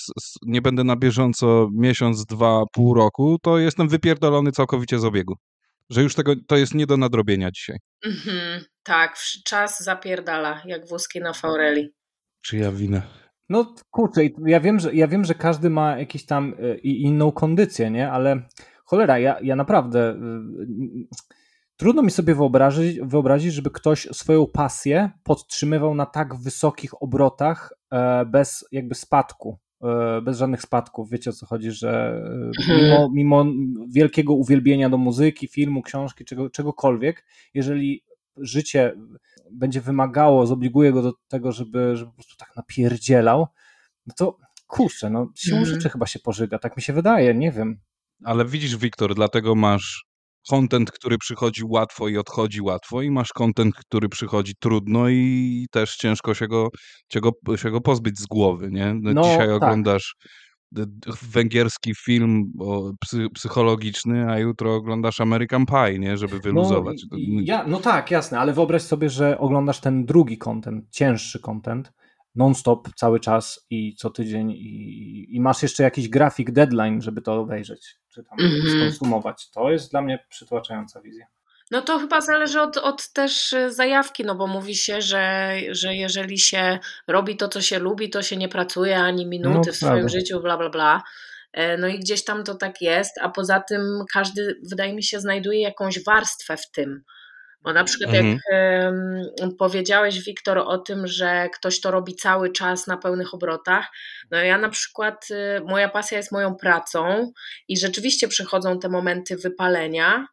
nie będę na bieżąco miesiąc, dwa, pół roku, to jestem wypierdolony całkowicie z obiegu że już tego, to jest nie do nadrobienia dzisiaj. Mhm, tak, czas zapierdala, jak wózki na faureli. Czyja wina? No kurczę, ja wiem, że, ja wiem, że każdy ma jakąś tam y, inną kondycję, nie? Ale cholera, ja, ja naprawdę y, trudno mi sobie wyobrazić, wyobrazić, żeby ktoś swoją pasję podtrzymywał na tak wysokich obrotach e, bez jakby spadku. E, bez żadnych spadków. Wiecie o co chodzi, że e, mimo, mimo wielkiego uwielbienia do muzyki, filmu, książki, czego, czegokolwiek, jeżeli życie będzie wymagało, zobliguje go do tego, żeby, żeby po prostu tak napierdzielał, no to kurczę, no siłą mm. rzeczy chyba się pożyga, tak mi się wydaje, nie wiem. Ale widzisz, Wiktor, dlatego masz content, który przychodzi łatwo i odchodzi łatwo i masz content, który przychodzi trudno i też ciężko się go, się go, się go pozbyć z głowy, nie? No, no Dzisiaj tak. oglądasz węgierski film psy, psychologiczny, a jutro oglądasz American Pie, nie? Żeby no wyluzować. No, ja, no tak, jasne, ale wyobraź sobie, że oglądasz ten drugi content, cięższy content, non-stop cały czas i co tydzień i, i, masz jeszcze jakiś grafik deadline, żeby to obejrzeć, czy tam mm -hmm. skonsumować. To jest dla mnie przytłaczająca wizja. No to chyba zależy od, od też y, zajawki, no bo mówi się, że, że jeżeli się robi to, co się lubi, to się nie pracuje ani minuty no, w swoim życiu, bla, bla, bla. E, no i gdzieś tam to tak jest, a poza tym każdy, wydaje mi się, znajduje jakąś warstwę w tym. Bo na przykład mhm. jak um, powiedziałeś, Wiktor, o tym, że ktoś to robi cały czas na pełnych obrotach, no ja na przykład, y, moja pasja jest moją pracą i rzeczywiście przychodzą te momenty wypalenia,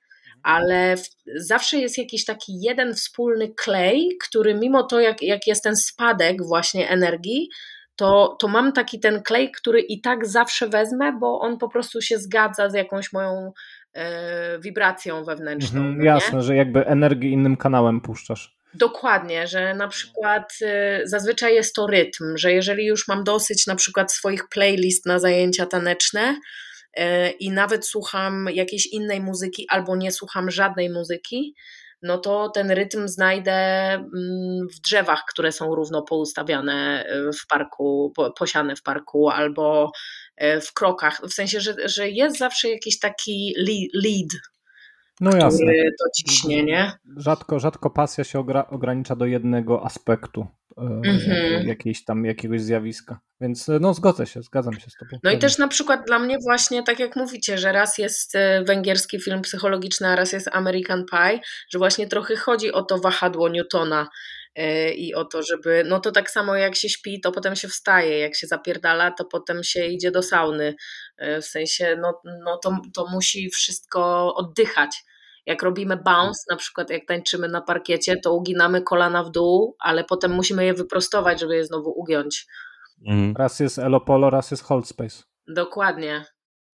ale w, zawsze jest jakiś taki jeden wspólny klej, który mimo to, jak, jak jest ten spadek właśnie energii, to, to mam taki ten klej, który i tak zawsze wezmę, bo on po prostu się zgadza z jakąś moją wibracją wewnętrzną. Mhm, no jasne, że jakby energię innym kanałem puszczasz. Dokładnie, że na przykład y, zazwyczaj jest to rytm, że jeżeli już mam dosyć na przykład swoich playlist na zajęcia taneczne y, i nawet słucham jakiejś innej muzyki albo nie słucham żadnej muzyki, no to ten rytm znajdę mm, w drzewach, które są równo poustawiane w parku, posiane w parku, albo w krokach. W sensie, że, że jest zawsze jakiś taki lead, no jasne. to ciśnie, nie? Rzadko, rzadko pasja się ogranicza do jednego aspektu mm-hmm. jakiejś tam, jakiegoś zjawiska. Więc e, no zgodzę się, zgadzam się z tobą. No i też na przykład dla mnie właśnie, tak jak mówicie, że raz jest e, węgierski film psychologiczny, a raz jest American Pie, że właśnie trochę chodzi o to wahadło Newtona i o to, żeby, no to tak samo jak się śpi, to potem się wstaje, jak się zapierdala, to potem się idzie do sauny, w sensie, no, no to, to musi wszystko oddychać. Jak robimy bounce, na przykład jak tańczymy na parkiecie, to uginamy kolana w dół, ale potem musimy je wyprostować, żeby je znowu ugiąć. Mhm. Raz jest Elopolo, raz jest Hold Space. Dokładnie.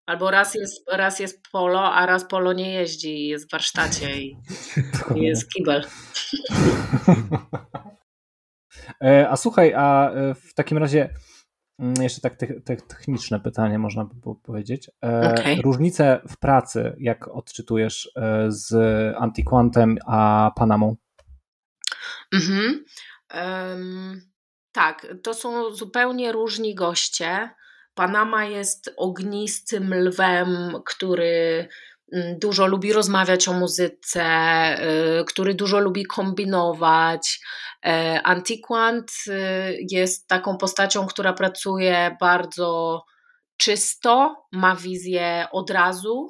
Albo raz jest, raz jest polo, a raz polo nie jeździ i jest w warsztacie i, i jest kibel. E, a słuchaj, a e, w takim razie mm, jeszcze tak te, te techniczne pytanie można by było powiedzieć. E, okay. Różnice w pracy, jak odczytujesz z Antiquantem a Panamą? Mhm. Um, tak, to są zupełnie różni goście. Panama jest ognistym lwem, który mm, dużo lubi rozmawiać o muzyce, y, który dużo lubi kombinować. E, Antiquant y, jest taką postacią, która pracuje bardzo czysto, ma wizję od razu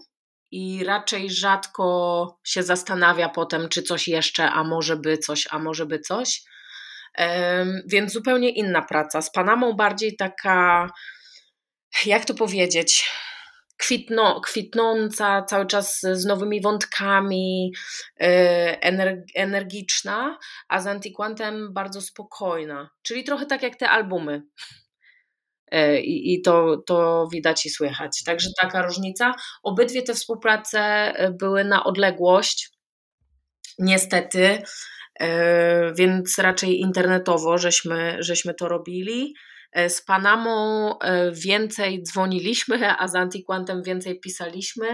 i raczej rzadko się zastanawia potem, czy coś jeszcze, a może by coś, a może by coś. Więc zupełnie inna praca. Z Panamą bardziej taka jak to powiedzieć, kwitno, kwitnąca, cały czas z nowymi wątkami, y, energiczna, a z Antiquantem bardzo spokojna. Czyli trochę tak jak te albumy. Y, I, I, to, to widać i słychać. Także taka różnica. Obydwie te współprace y, były na odległość, niestety, więc raczej internetowo żeśmy, żeśmy to robili. E, z Panamą e, więcej dzwoniliśmy, a z Antiquantem więcej pisaliśmy.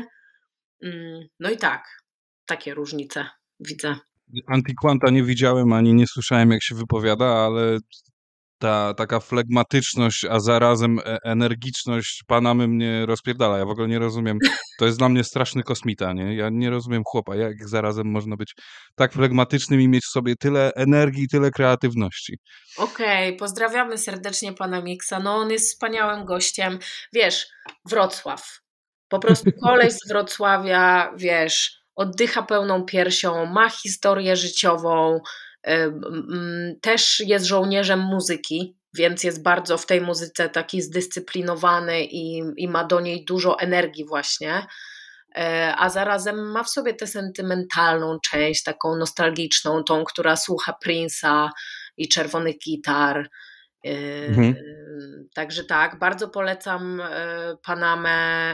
Mm, no i tak, takie różnice widzę. Antiquanta nie widziałem ani nie słyszałem, jak się wypowiada, ale ta taka flegmatyczność, a zarazem e, energiczność Panamy mnie rozpierdala. Ja w ogóle nie rozumiem. To jest dla mnie straszny kosmita, nie? Ja nie rozumiem chłopa, jak zarazem można być tak flegmatycznym i mieć w sobie tyle energii, tyle kreatywności. Okej, okay, pozdrawiamy serdecznie pana Miksa. No on jest wspaniałym gościem. Wiesz, Wrocław. Po prostu koleś z Wrocławia, wiesz, oddycha pełną piersią, ma historię życiową, też jest żołnierzem muzyki, więc jest bardzo w tej muzyce taki zdyscyplinowany i, i ma do niej dużo energii, właśnie. E, a zarazem ma w sobie tę sentymentalną część, taką nostalgiczną, tą, która słucha Prince'a i czerwonych gitar. Mhm. Także tak, bardzo polecam e, Panamę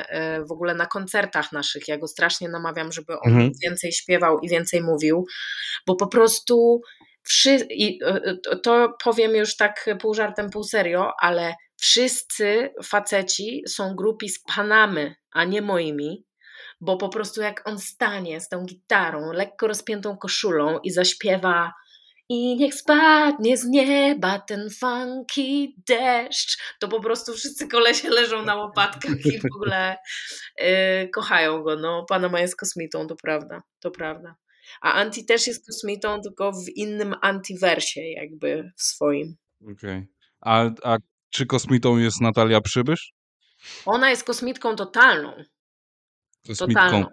e, w ogóle na koncertach naszych. Ja go strasznie namawiam, żeby on mhm. więcej śpiewał i więcej mówił, bo po prostu wszy- i to powiem już tak pół żartem, pół serio, ale wszyscy faceci są grupi z Panamy, a nie moimi, bo po prostu jak on stanie z tą gitarą, lekko rozpiętą koszulą i zaśpiewa i niech spadnie z nieba ten funky deszcz, to po prostu wszyscy kolesie leżą na łopatkach i w ogóle yy, kochają go. No, Panama jest kosmitą, to prawda, to prawda. A Anti też jest kosmitą, tylko w innym antiwersie jakby w swoim. Okej. Okay. A, a czy kosmitą jest Natalia Przybysz? Ona jest kosmitką totalną. Kosmitką. Totalną.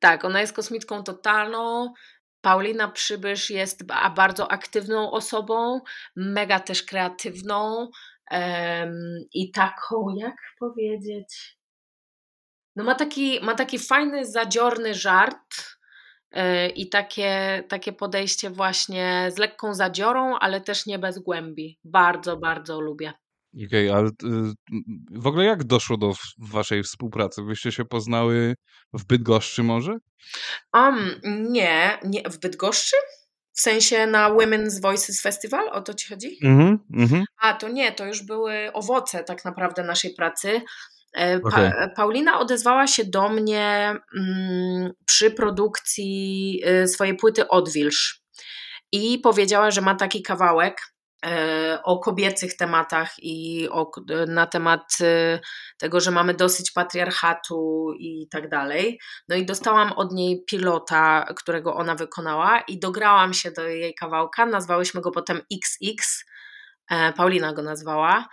Tak, ona jest kosmitką totalną. Paulina Przybysz jest bardzo aktywną osobą, mega też kreatywną um, i taką, jak powiedzieć, no ma taki, ma taki fajny, zadziorny żart yy, i takie, takie podejście właśnie z lekką zadziorą, ale też nie bez głębi. Bardzo, bardzo lubię. Okej, okay, ale y, w ogóle jak doszło do waszej współpracy? Wyście się poznały w Bydgoszczy może? Um, nie, nie, w Bydgoszczy? W sensie na Women's Voices Festival? O to ci chodzi? Mm -hmm. A, to nie, to już były owoce tak naprawdę naszej pracy. E, pa okay. Paulina odezwała się do mnie mm, przy produkcji y, swojej płyty Odwilż i powiedziała, że ma taki kawałek, o kobiecych tematach i o, na temat e, tego, że mamy dosyć patriarchatu i tak dalej. No i dostałam od niej pilota, którego ona wykonała i dograłam się do jej kawałka. Nazwałyśmy go potem XX. E, Paulina go nazwała.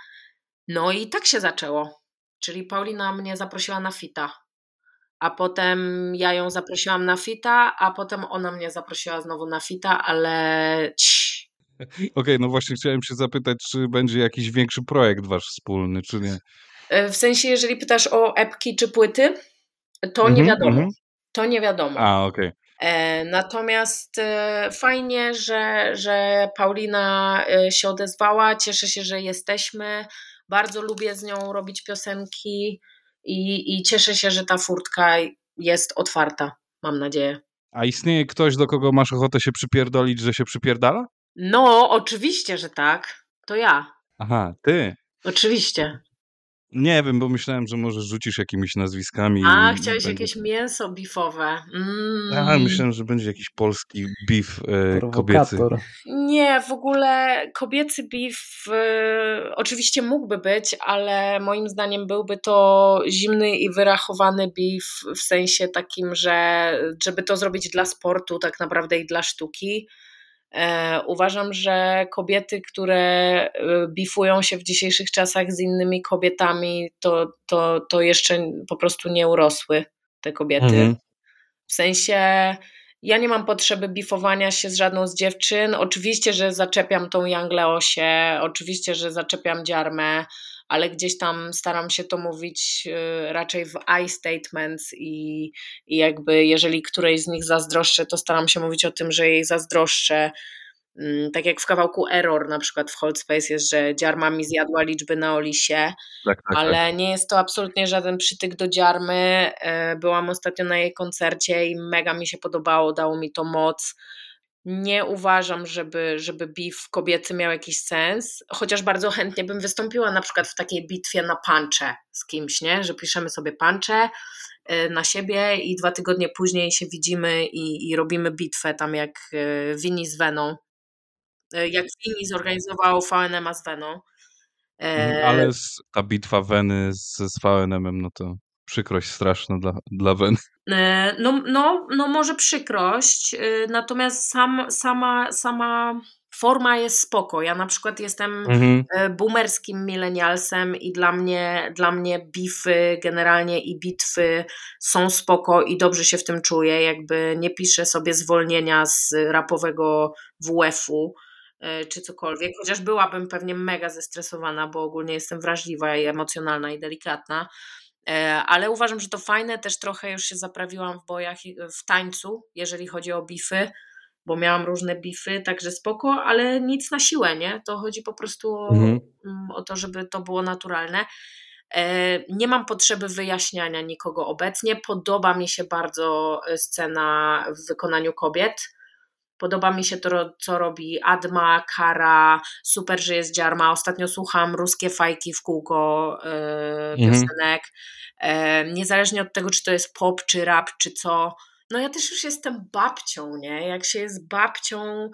No i tak się zaczęło. Czyli Paulina mnie zaprosiła na fita. A potem ja ją zaprosiłam na fita, a potem ona mnie zaprosiła znowu na fita, ale Okej, okay, no właśnie chciałem się zapytać, czy będzie jakiś większy projekt wasz wspólny, czy nie? E, w sensie, jeżeli pytasz o epki czy płyty, to mm -hmm, nie wiadomo. Mm -hmm. To nie wiadomo. A, okej. Okay. E, natomiast e, fajnie, że, że Paulina się odezwała. Cieszę się, że jesteśmy. Bardzo lubię z nią robić piosenki. i, i cieszę się, że ta furtka jest otwarta, mam nadzieję. A istnieje ktoś, do kogo masz ochotę się przypierdolić, że się przypierdala? No, oczywiście, że tak. To ja. Aha, ty. Oczywiście. Nie wiem, bo myślałem, że może rzucisz jakimiś nazwiskami. A, chciałeś będzie... jakieś mięso bifowe. Mm. A, myślałem, że będzie jakiś polski beef e, kobiecy. Nie, w ogóle kobiecy beef e, oczywiście mógłby być, ale moim zdaniem byłby to zimny i wyrachowany beef w sensie takim, że żeby to zrobić dla sportu tak naprawdę i dla sztuki uważam, że kobiety, które e, bifują się w dzisiejszych czasach z innymi kobietami, to, to, to jeszcze po prostu nie urosły te kobiety. Mhm. W sensie ja nie mam potrzeby bifowania się z żadną z dziewczyn. Oczywiście, że zaczepiam tą Young Leosię, oczywiście, że zaczepiam Dziarmę, ale gdzieś tam staram się to mówić y, raczej w I statements i, i jakby jeżeli którejś z nich zazdroszczę, to staram się mówić o tym, że jej zazdroszczę. Mm, tak jak w kawałku Error na przykład w Hold Space jest, że dziarma mi zjadła liczby na Olisie, tak, tak, ale tak. nie jest to absolutnie żaden przytyk do dziarmy. Y, byłam ostatnio na jej koncercie i mega mi się podobało, dało mi to moc nie uważam, żeby, żeby beef kobiecy miał jakiś sens, chociaż bardzo chętnie bym wystąpiła na przykład w takiej bitwie na pancze z kimś, nie? że piszemy sobie pancze y, na siebie i dwa tygodnie później się widzimy i, i robimy bitwę tam jak Wini y, z Veną. Y, jak Wini zorganizował VNM z Veną. Mhm, ale ta bitwa Weny z, z VNM-em, no to przykrość straszna dla, dla Wen. E, no, no, no może przykrość, e, natomiast sam, sama, sama forma jest spoko. Ja na przykład jestem mhm. E, boomerskim milenialsem i dla mnie, dla mnie bify generalnie i bitwy są spoko i dobrze się w tym czuję. Jakby nie piszę sobie zwolnienia z rapowego WF-u czy cokolwiek, chociaż byłabym pewnie mega zestresowana, bo ogólnie jestem wrażliwa i emocjonalna i delikatna. E, ale uważam, że to fajne, też trochę już się zaprawiłam w bojach, w tańcu, jeżeli chodzi o bify, bo miałam różne bify, także spoko, ale nic na siłę, nie? To chodzi po prostu o, mhm. Mm, o to, żeby to było naturalne. E, nie mam potrzeby wyjaśniania nikogo obecnie. Podoba mi się bardzo e, scena w wykonaniu kobiet Podoba mi się to, co robi Adma, Kara, super, że jest Dziarma. Ostatnio słucham ruskie fajki w kółko yy, piosenek. Yy, niezależnie od tego, czy to jest pop, czy rap, czy co. No ja też już jestem babcią, nie? Jak się jest babcią,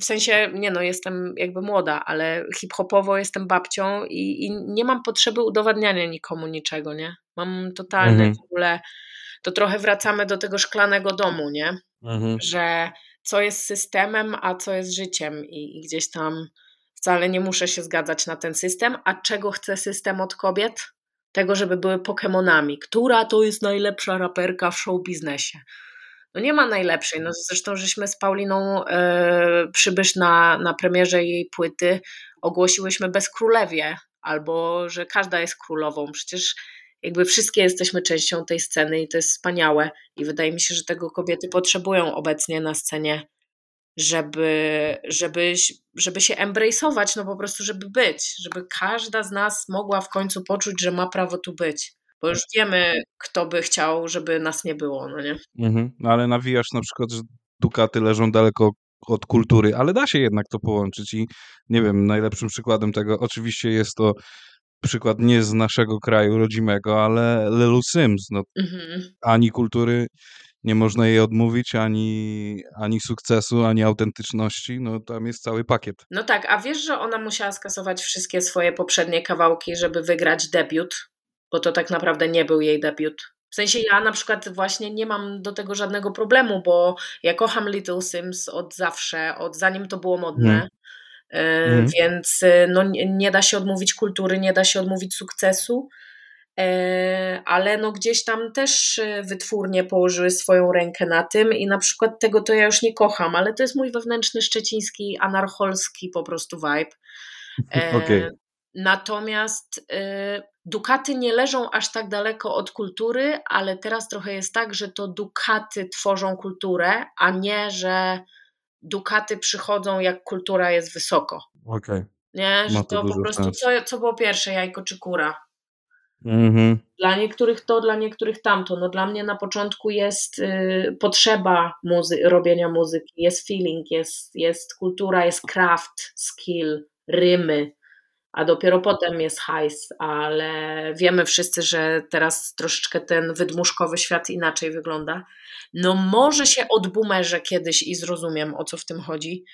w sensie, nie no, jestem jakby młoda, ale hip-hopowo jestem babcią i, i, nie mam potrzeby udowadniania nikomu niczego, nie? Mam totalny mhm. w ogóle, to trochę wracamy do tego szklanego domu, nie? mhm. że co jest systemem, a co jest życiem i, i gdzieś tam wcale nie muszę się zgadzać na ten system, a czego chce system od kobiet? Tego, żeby były Pokemonami. Która to jest najlepsza raperka w show biznesie? No nie ma najlepszej. No zresztą żeśmy z Pauliną yy, przybysz na, na premierze jej płyty ogłosiłyśmy bez królewie, albo że każda jest królową. Przecież jakby wszystkie jesteśmy częścią tej sceny i to jest wspaniałe. I wydaje mi się, że tego kobiety potrzebują obecnie na scenie, żeby, żeby, żeby się embrace'ować, no po prostu, żeby być, żeby każda z nas mogła w końcu poczuć, że ma prawo tu być. Bo już wiemy, kto by chciał, żeby nas nie było, no nie? Mhm. No ale nawijasz na przykład, że Dukaty leżą daleko od kultury, ale da się jednak to połączyć i nie wiem, najlepszym przykładem tego oczywiście jest to przykład nie z naszego kraju rodzimego, ale Lelu Sims. No, mhm. Ani kultury nie można jej odmówić, ani, ani sukcesu, ani autentyczności. No tam jest cały pakiet. No tak, a wiesz, że ona musiała skasować wszystkie swoje poprzednie kawałki, żeby wygrać debiut? Bo to tak naprawdę nie był jej debiut. W sensie ja na przykład właśnie nie mam do tego żadnego problemu, bo ja kocham Little Sims od zawsze, od zanim to było modne. Hmm. Mhm. Więc e, no, nie da się odmówić kultury, nie da się odmówić sukcesu, e, ale no gdzieś tam też wytwórnie położyły swoją rękę na tym i na przykład tego to ja już nie kocham, ale to jest mój wewnętrzny szczeciński, anarcholski po prostu vibe. Okay. Natomiast Dukaty nie leżą aż tak daleko od kultury, ale teraz trochę jest tak, że to Dukaty tworzą kulturę, a nie, że dukaty przychodzą, jak kultura jest wysoko. Okej. Okay. Nie, że to, to po prostu, co, co było pierwsze, jajko czy kura? Mhm. Dla niektórych to, dla niektórych tamto. No dla mnie na początku jest y, potrzeba muzy robienia muzyki, jest feeling, jest, jest kultura, jest craft, skill, rymy, a dopiero potem jest hajs, ale wiemy wszyscy, że teraz troszeczkę ten wydmuszkowy świat inaczej wygląda. No może się odbumerze kiedyś i zrozumiem, o co w tym chodzi,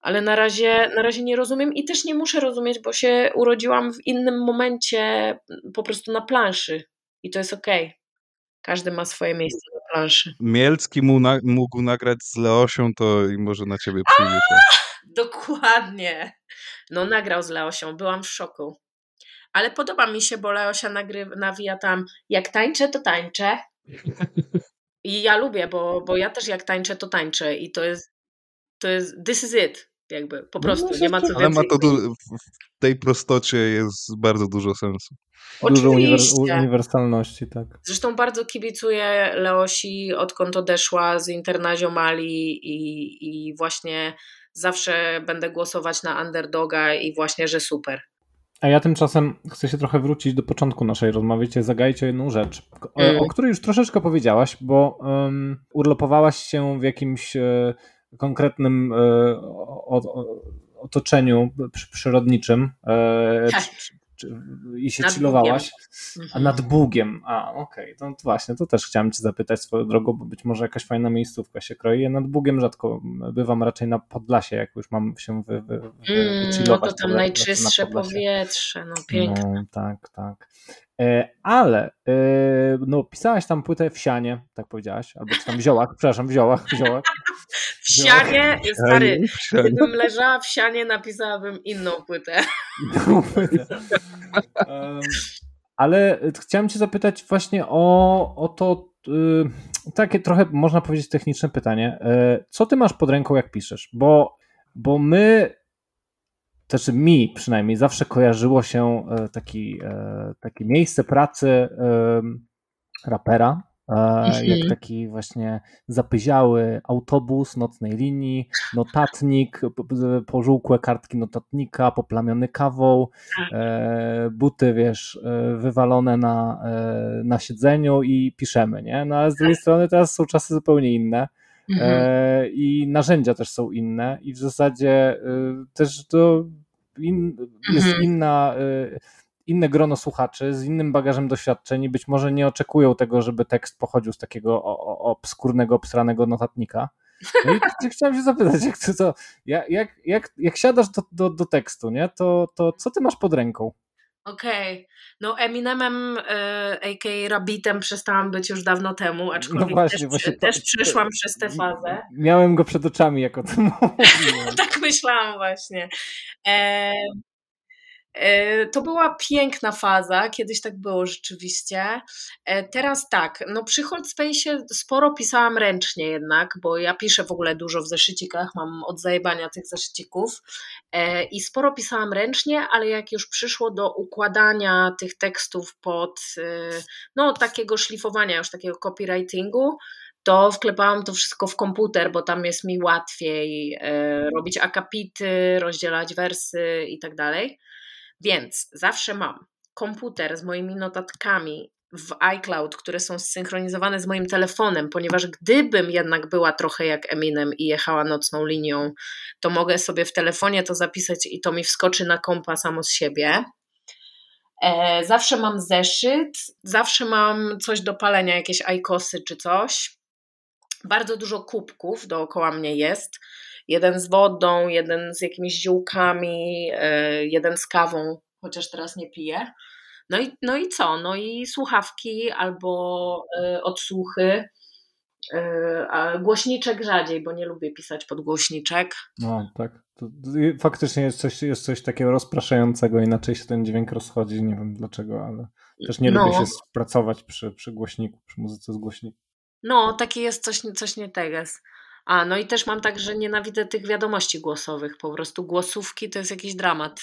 ale na razie, na razie nie rozumiem i też nie muszę rozumieć, bo się urodziłam w innym momencie po prostu na planszy i to jest okej. Okay. Każdy ma swoje miejsce na planszy. Mielcki mu na, mógł nagrać z Leosią, to i może na ciebie przyjdzie Dokładnie. No nagrał z Leosią, byłam w szoku. Ale podoba mi się, bo Leosia nagry, nawija tam jak tańczę, to tańczę. I ja lubię, bo, bo ja też jak tańczę, to tańczę i to jest, to jest this is it, jakby, po no, prostu, no, nie ma co więcej. Ale ma to w tej prostocie jest bardzo dużo sensu. Dużo uniwersalności, tak. Zresztą bardzo kibicuję Leosi, odkąd odeszła z Internazio Mali i, i właśnie zawsze będę głosować na underdoga i właśnie, że super. A ja tymczasem chcę się trochę wrócić do początku naszej rozmowy. Cię zagajcie jedną rzecz, o, mm. o, której już troszeczkę powiedziałaś, bo um, urlopowałaś się w jakimś e, konkretnym e, o, otoczeniu przyrodniczym. E, tak i się nad chillowałaś, Bugiem. a nad Bugiem. A, okej, okay. to właśnie, to też chciałem cię zapytać swoją drogą, bo być może jakaś fajna miejscówka się kroi. Ja nad Bugiem rzadko bywam raczej na Podlasie, jak już mam się wy, wy, wy, mm, No to tam najczystsze powietrze, no piękne. No, tak, tak. E, ale e, no, pisałaś tam płytę w sianie, tak powiedziałaś, albo czy tam w ziołach, przepraszam, w ziołach, w ziołach. W sianie, stary, gdybym leżała w sianie, napisałabym inną płytę. Inną płytę. ale chciałem cię zapytać właśnie o, o to, y, takie trochę można powiedzieć techniczne pytanie. E, co ty masz pod ręką, jak piszesz? Bo, bo my też mi przynajmniej zawsze kojarzyło się e, taki, e, takie miejsce pracy rapera, e, mhm. jak taki właśnie zapyziały autobus nocnej linii, notatnik, pożółkłe kartki notatnika, poplamiony kawą, tak. buty, wiesz, wywalone na, na siedzeniu i piszemy, nie? No ale z drugiej tak. strony teraz są czasy zupełnie inne. Mhm. I narzędzia też są inne, i w zasadzie też to in, jest mhm. inna, y, inne grono słuchaczy z innym bagażem doświadczeń i być może nie oczekują tego, żeby tekst pochodził z takiego obskurnego, obsranego notatnika. No i chciałem się zapytać, jak, to, jak, jak, jak siadasz do, do, do tekstu, nie? To, to co ty masz pod ręką? Okej. Okay. No Eminemem, y, a.k.a. Rabbitem przestałam być już dawno temu, no aczkolwiek no właśnie, też, właśnie też to, przeszłam przez tę fazę. Miałem go przed oczami, jako to mówiłem. tak myślałam właśnie. E, E, to była piękna faza, kiedyś tak było rzeczywiście. E, teraz tak, no przy Holdspace sporo pisałam ręcznie jednak, bo ja piszę w ogóle dużo w zeszycikach, mam od zajebania tych zeszycików e, i sporo pisałam ręcznie, ale jak już przyszło do układania tych tekstów pod no takiego szlifowania, już takiego copywritingu, to wklepałam to wszystko w komputer, bo tam jest mi łatwiej robić akapity, rozdzielać wersy i tak dalej. Więc zawsze mam komputer z moimi notatkami w iCloud, które są zsynchronizowane z moim telefonem, ponieważ gdybym jednak była trochę jak Eminem i jechała nocną linią, to mogę sobie w telefonie to zapisać i to mi wskoczy na kompa samo z siebie. E, zawsze mam zeszyt, zawsze mam coś do palenia, jakieś ajkosy czy coś. Bardzo dużo kubków dookoła mnie jest jeden z wodą, jeden z jakimiś ziółkami, e, jeden z kawą, chociaż teraz nie piję. No i, no i co? No i słuchawki albo e, odsłuchy. E, a głośniczek rzadziej, bo nie lubię pisać pod głośniczek. No tak. Faktycznie jest coś, jest coś takiego rozpraszającego, inaczej się ten dźwięk rozchodzi. Nie wiem dlaczego, ale też nie no. lubię się pracować przy, przy głośniku, przy muzyce z głośniku. No, taki jest coś, coś nie teges. A, no i też mam tak, że nienawidzę tych wiadomości głosowych. Po prostu głosówki to jest jakiś dramat.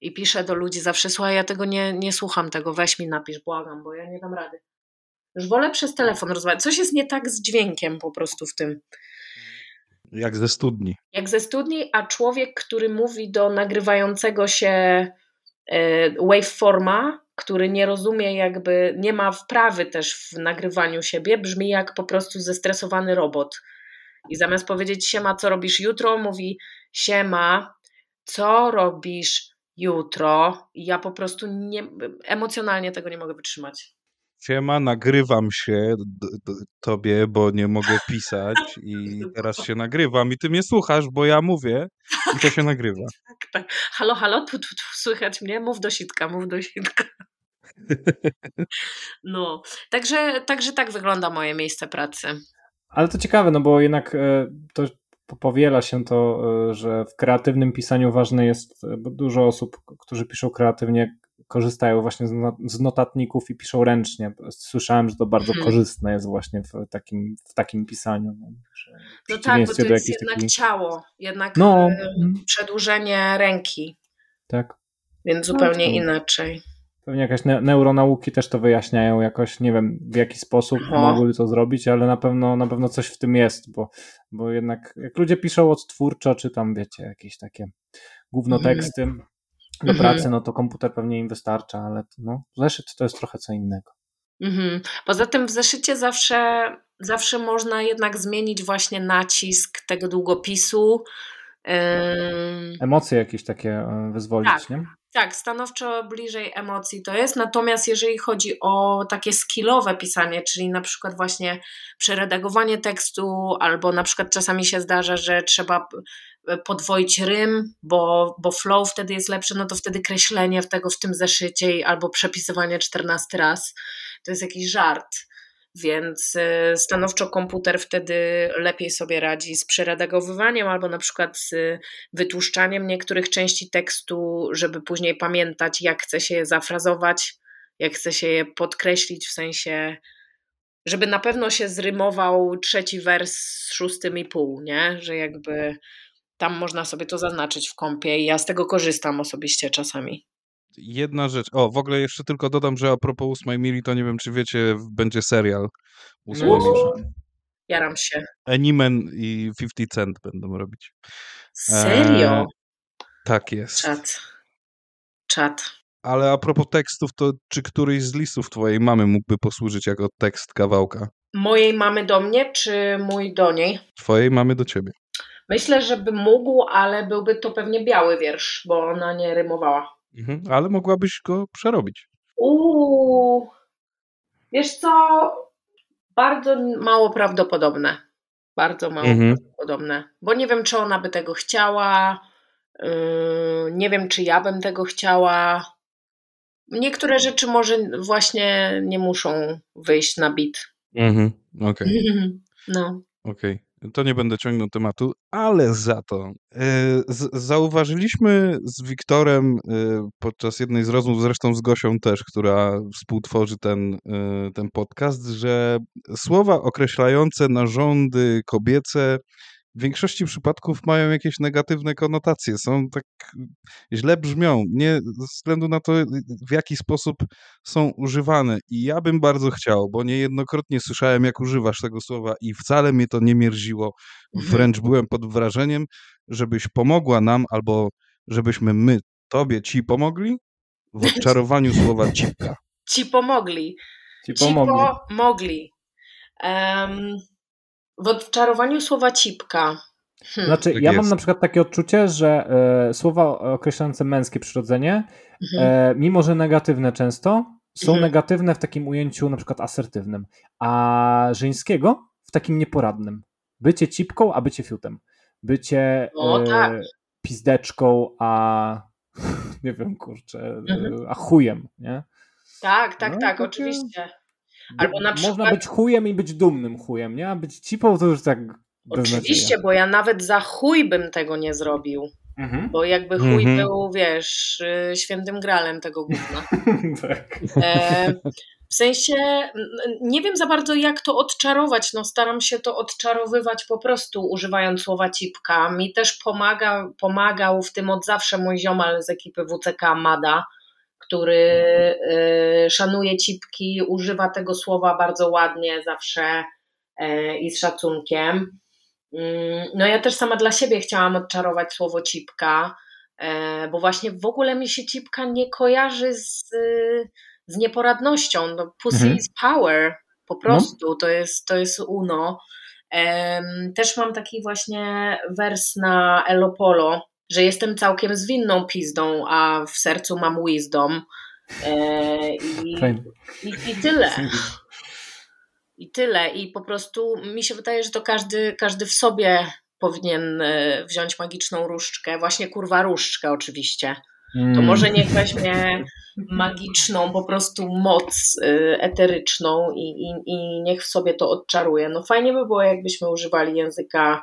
I piszę do ludzi zawsze, słuchaj, ja tego nie, nie słucham tego, weź mi napisz, błagam, bo ja nie dam rady. Już wolę przez telefon rozmawiać. Coś jest nie tak z dźwiękiem po prostu w tym. Jak ze studni. Jak ze studni, a człowiek, który mówi do nagrywającego się e, waveforma, który nie rozumie, jakby nie ma wprawy też w nagrywaniu siebie, brzmi jak po prostu zestresowany robot. I zamiast powiedzieć siema, co robisz jutro, mówi siema, co robisz jutro? I ja po prostu nie, emocjonalnie tego nie mogę wytrzymać. Siema, nagrywam się tobie, bo nie mogę pisać i teraz się nagrywam i ty mnie słuchasz, bo ja mówię i to się nagrywa. tak, tak. Halo, halo, tu, tu, tu, słychać mnie? Mów do sitka, mów do sitka. No, także, także tak wygląda moje miejsce pracy. Ale to ciekawe, no bo jednak e, to powiela się to, e, że w kreatywnym pisaniu ważne jest, e, bo dużo osób, którzy piszą kreatywnie, korzystają właśnie z notatników i piszą ręcznie. Słyszałem, że to bardzo hmm. korzystne jest właśnie w takim, w takim pisaniu. No tak, bo to jest jednak taki... ciało, jednak no. przedłużenie ręki. Tak. Więc zupełnie no, inaczej. Pewnie jakieś ne neuronauki też to wyjaśniają jakoś, nie wiem w jaki sposób Aha. mogłyby to zrobić, ale na pewno, na pewno coś w tym jest, bo, bo jednak jak ludzie piszą odtwórczo, czy tam wiecie, jakieś takie główno mhm. teksty mm. do pracy, mhm. no to komputer pewnie im wystarcza, ale no, zeszyt to jest trochę co innego. Mhm. Poza tym w zeszycie zawsze, zawsze można jednak zmienić właśnie nacisk tego długopisu. Emocje jakieś takie e, wyzwolić, tak. nie? Tak, stanowczo bliżej emocji to jest. Natomiast jeżeli chodzi o takie skillowe pisanie, czyli na przykład właśnie przeredagowanie tekstu, albo na przykład czasami się zdarza, że trzeba podwoić rym, bo, bo flow wtedy jest lepszy, no to wtedy kreślenie w tego w tym zeszycie albo przepisywanie 14 raz to jest jakiś żart więc y, stanowczo komputer wtedy lepiej sobie radzi z przeredagowywaniem albo na przykład z wytłuszczaniem niektórych części tekstu, żeby później pamiętać, jak chce się je zafrazować, jak chce się je podkreślić, w sensie, żeby na pewno się zrymował trzeci wers z szóstym i pół, nie? Że jakby tam można sobie to zaznaczyć w kąpie i ja z tego korzystam osobiście czasami. Jedna rzecz. O, w ogóle jeszcze tylko dodam, że a propos ósmej mili, to nie wiem, czy wiecie, będzie serial ósmej mili. Jaram się. Animen i 50 Cent będą robić. Serio? E, tak jest. Czat. Czat. Ale a propos tekstów, to czy któryś z listów twojej mamy mógłby posłużyć jako tekst kawałka? Mojej mamy do mnie, czy mój do niej? Twojej mamy do ciebie. Myślę, że by mógł, ale byłby to pewnie biały wiersz, bo ona nie rymowała. Mhm, ale mogłabyś go przerobić. Uuu, wiesz co? Bardzo mało prawdopodobne. Bardzo mało mhm. prawdopodobne. Bo nie wiem, czy ona by tego chciała. Yy, nie wiem, czy ja bym tego chciała. Niektóre rzeczy może właśnie nie muszą wyjść na bit. Mhm, okej. Okay. No. Okej. Okay to nie będę ciągnął tematu, ale za to e, zauważyliśmy z Wiktorem e, podczas jednej z rozmów, zresztą z Gosią też, która współtworzy ten, e, ten podcast, że słowa określające narządy kobiece w większości przypadków mają jakieś negatywne konotacje, są tak źle brzmią, nie ze względu na to, w jaki sposób są używane. I ja bym bardzo chciał, bo niejednokrotnie słyszałem, jak używasz tego słowa i wcale mnie to nie mierziło, mhm. wręcz byłem pod wrażeniem, żebyś pomogła nam, albo żebyśmy my tobie ci pomogli w odczarowaniu słowa cipka. Ci pomogli. Ci pomogli. Ci pomogli. Um, w odczarowaniu słowa cipka. Hmm. Znaczy, tak ja jest. mam na przykład takie odczucie, że e, słowa określające męskie przyrodzenie, mhm. e, mimo że negatywne często, są mhm. negatywne w takim ujęciu na przykład asertywnym, a żeńskiego w takim nieporadnym. Bycie cipką, a bycie fiutem. Bycie o, tak. pizdeczką, a nie wiem, kurczę, mhm. a chujem, nie? Tak, tak, no, tak, oczywiście. Albo na przykład... Można być chujem i być dumnym chujem, nie? A być cipą to już tak Oczywiście, bo ja nawet za chuj bym tego nie zrobił. Mhm. Bo jakby chuj mhm. był, wiesz, y, świętym gralem tego gówna. tak. E, w sensie nie wiem za bardzo jak to odczarować. No, staram się to odczarowywać po prostu używając słowa cipka. Mi też pomaga, pomagał w tym od zawsze mój ziomal z ekipy WCK Mada który y, szanuje cipki, używa tego słowa bardzo ładnie zawsze y, i z szacunkiem. Mm, no ja też sama dla siebie chciałam odczarować słowo cipka, e, bo właśnie w ogóle mi się cipka nie kojarzy z, z nieporadnością. No, pussy mhm. is power, po no. prostu, no. to, jest, to jest uno. Też mam taki właśnie wers na Elopolo, że jestem całkiem zwinną pizdą, a w sercu mam wisdom. E, I, i, i tyle. I tyle. I po prostu mi się wydaje, że to każdy, każdy w sobie powinien e, wziąć magiczną różdżkę, właśnie kurwa różdżkę oczywiście. To mm. może niech weźmie magiczną po prostu moc e, eteryczną i, i, i niech w sobie to odczaruje. No fajnie by było, jakbyśmy używali języka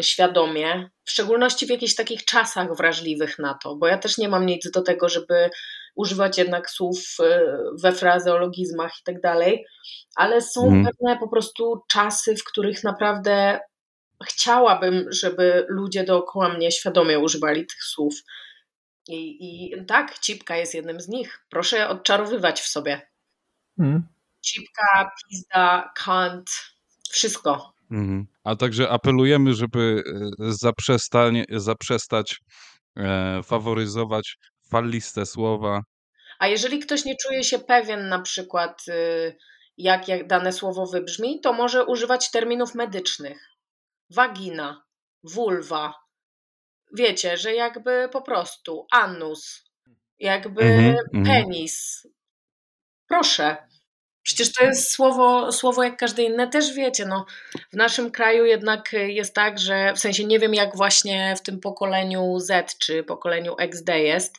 świadomie, w szczególności w jakichś takich czasach wrażliwych na to, bo ja też nie mam nic do tego, żeby używać jednak słów e, we frazeologizmach i tak dalej, ale są mhm. pewne po prostu czasy, w których naprawdę chciałabym, żeby ludzie dookoła mnie świadomie używali tych słów. I, i tak, cipka jest jednym z nich. Proszę odczarowywać w sobie. Mhm. Cipka, pizda, kant, wszystko. Mhm. A także apelujemy, żeby e, zaprzestać e, faworyzować faliste słowa. A jeżeli ktoś nie czuje się pewien na przykład y, jak, jak dane słowo wybrzmi, to może używać terminów medycznych. Wagina, vulva. Wiecie, że jakby po prostu anus, jakby mm -hmm, penis. Proszę. Przecież to jest słowo, słowo jak każde inne, też wiecie, no, w naszym kraju jednak jest tak, że w sensie nie wiem jak właśnie w tym pokoleniu Z czy pokoleniu XD jest.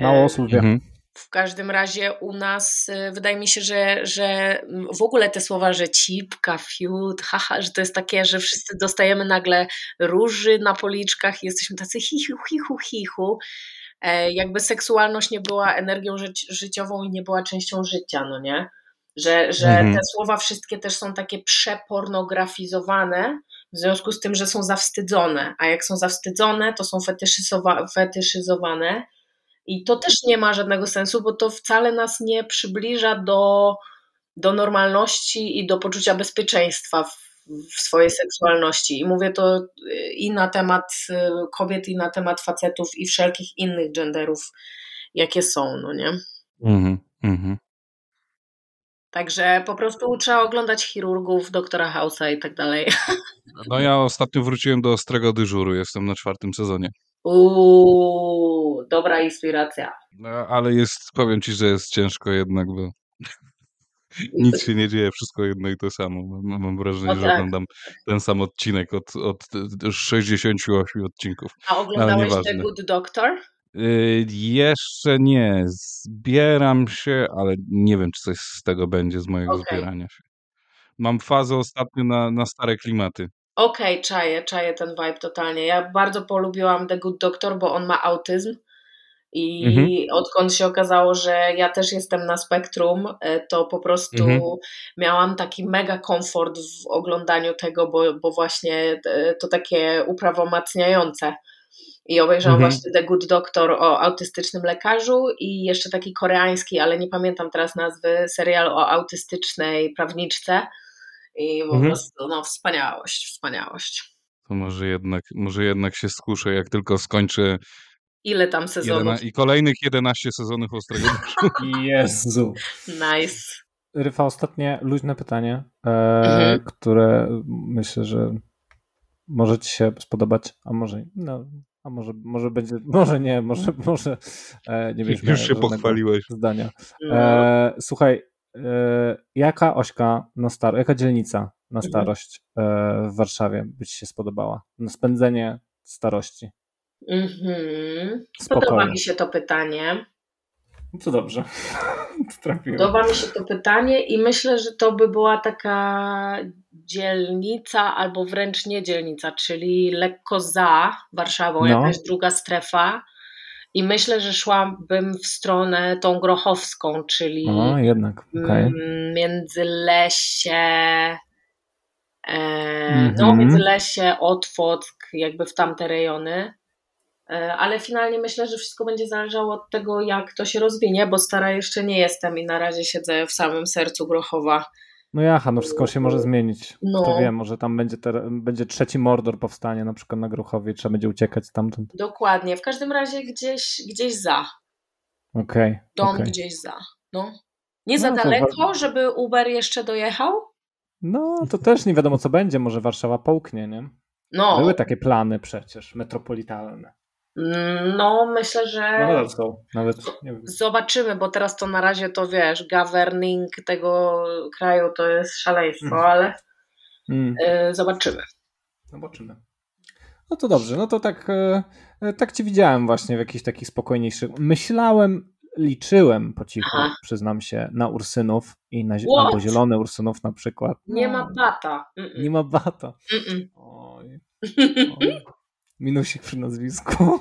Mało osób wie. Mhm. W każdym razie u nas y, wydaje mi się, że, że w ogóle te słowa, że cipka, fiut, haha, że to jest takie, że wszyscy dostajemy nagle róży na policzkach i jesteśmy tacy hichu, hichu, hichu. E, jakby seksualność nie była energią ży życiową i nie była częścią życia, no nie? Że, że mhm. te słowa wszystkie też są takie przepornografizowane, w związku z tym, że są zawstydzone, a jak są zawstydzone, to są fetyszyzowane i to też nie ma żadnego sensu, bo to wcale nas nie przybliża do, do normalności i do poczucia bezpieczeństwa w, w swojej seksualności. I mówię to y, i na temat y, kobiet, i na temat facetów, i wszelkich innych genderów, jakie są, no nie? Mhm, mhm. Także po prostu trzeba oglądać chirurgów, doktora House'a i tak dalej. No ja ostatnio wróciłem do ostrego dyżuru, jestem na czwartym sezonie. Uuu, dobra inspiracja. No, ale jest, powiem ci, że jest ciężko jednak, bo nic się nie dzieje, wszystko jedno i to samo. Mam, mam wrażenie, no tak. że oglądam ten sam odcinek od, od 68 odcinków. A oglądałeś The Good Doctor? Yy, jeszcze nie. Zbieram się, ale nie wiem, czy coś z tego będzie, z mojego zbierania się. Mam fazę ostatnio na, na stare klimaty. Okej, czaję, czaję ten vibe totalnie. Ja bardzo polubiłam The Good Doctor, bo on ma autyzm i mhm. odkąd się okazało, że ja też jestem na spektrum, e, to po prostu mhm. miałam taki mega komfort w oglądaniu tego, bo, bo właśnie e, to takie uprawomacniające. I obejrzałam mhm. właśnie The Good Doctor o autystycznym lekarzu i jeszcze taki koreański, ale nie pamiętam teraz nazwy, serial o autystycznej prawniczce. I po mhm. prostu, no, wspaniałość, wspaniałość. To może jednak, może jednak się skuszę, jak tylko skończę. Ile tam sezonów? I kolejnych 11 sezonów Ostrego Jezu. Nice. Ryfa, ostatnie luźne pytanie, e, mhm. które myślę, że może ci się spodobać, a może no, a może, może będzie, może nie, może, może e, nie wiesz. Już się pochwaliłeś. Zdania. E, słuchaj, E, jaka ośka na star, jaka dzielnica na mhm. starość mhm. w Warszawie by Ci się spodobała? Na spędzenie starości. Mhm. Podoba mi się to pytanie. No to dobrze. Podoba mi się to pytanie i myślę, że to by była taka dzielnica albo wręcz nie dzielnica, czyli lekko za Warszawą, no. jakaś druga strefa i myślę, że szłabym w stronę tą grochowską, czyli o, jednak. Okay. Międzylesie, e, mm -hmm. no Międzylesie, Otwock, jakby w tamte rejony. E, ale finalnie myślę, że wszystko będzie zależało od tego, jak to się rozwinie, bo stara jeszcze nie jestem i na razie siedzę w samym sercu Grochowa No jaha, no wszystko się może zmienić. No. Kto wie, może tam będzie, te, będzie trzeci Mordor powstanie na przykład na Gruchowie i trzeba będzie uciekać stamtąd. Dokładnie, w każdym razie gdzieś, gdzieś za. Okej. Okay, Dom okay. gdzieś za. No. Nie za no, daleko, żeby Uber jeszcze dojechał? No, to też nie wiadomo co będzie, może Warszawa połknie, nie? No. Były takie plany przecież, metropolitalne. Mm, no, myślę, że. Nawet są. Nawet, Zobaczymy, bo teraz to na razie to wiesz, governing tego kraju to jest szaleństwo, mm. ale mm. Y, zobaczymy. Zobaczymy. No to dobrze, no to tak, y, tak ci widziałem właśnie w jakichś takich spokojniejszych. Myślałem, liczyłem po cichu, Aha. przyznam się, na Ursynów i na albo zielony Ursynów na przykład. No. Nie ma bata. Mm-mm. Nie ma bata. Oj. Oj. Minusik przy nazwisku.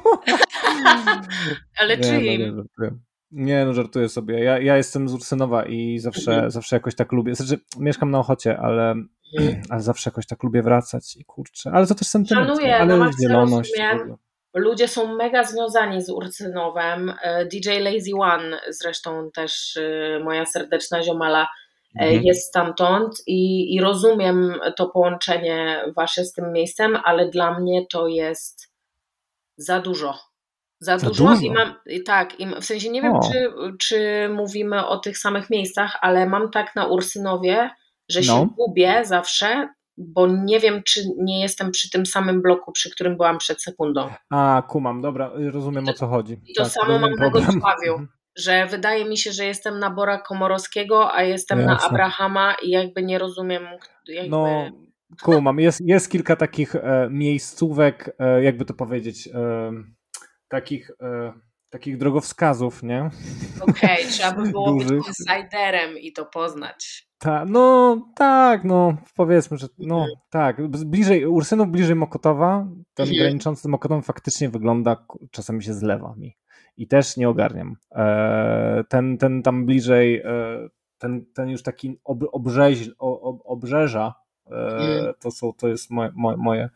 Ale nie, czyim? No, nie, nie, no żartuję sobie. Ja, ja jestem z Ursynowa i zawsze, mhm. zawsze jakoś tak lubię. Znaczy, mieszkam na Ochocie, ale, mhm. ale zawsze jakoś tak lubię wracać i kurczę. Ale to też sentyment. Szanuję, ale no zieloność. Ludzie są mega związani z Ursynowem. E, DJ Lazy One, zresztą też e, moja serdeczna ziomala, mhm. jest stamtąd i, i rozumiem to połączenie wasze z tym miejscem, ale dla mnie to jest za dużo. Za, za dużo, dużo, i mam, tak, i w sensie nie wiem, czy, czy mówimy o tych samych miejscach, ale mam tak na Ursynowie, że no. się gubię zawsze, bo nie wiem, czy nie jestem przy tym samym bloku, przy którym byłam przed sekundą. A, kumam, dobra, rozumiem to, o co chodzi. I to tak, samo mam na Gosławiu. Że wydaje mi się, że jestem na Bora Komorowskiego, a jestem Jasne. na Abrahama i jakby nie rozumiem jakby... No, kumam, jest, jest kilka takich e, miejscówek, e, jakby to powiedzieć, e, takich... E, takich drogowskazów, nie? Okej, okay, trzeba by było być insiderem i to poznać. Ta, no tak, no powiedzmy, że no mhm. tak, bliżej, Ursynów bliżej Mokotowa, ten mhm. graniczący z Mokotowem faktycznie wygląda, czasami się zlewa mi i też nie ogarniam. E, ten, ten tam bliżej, e, ten, ten już taki ob, obrzeź, ob, obrzeża, e, to, są, to jest moje, moje,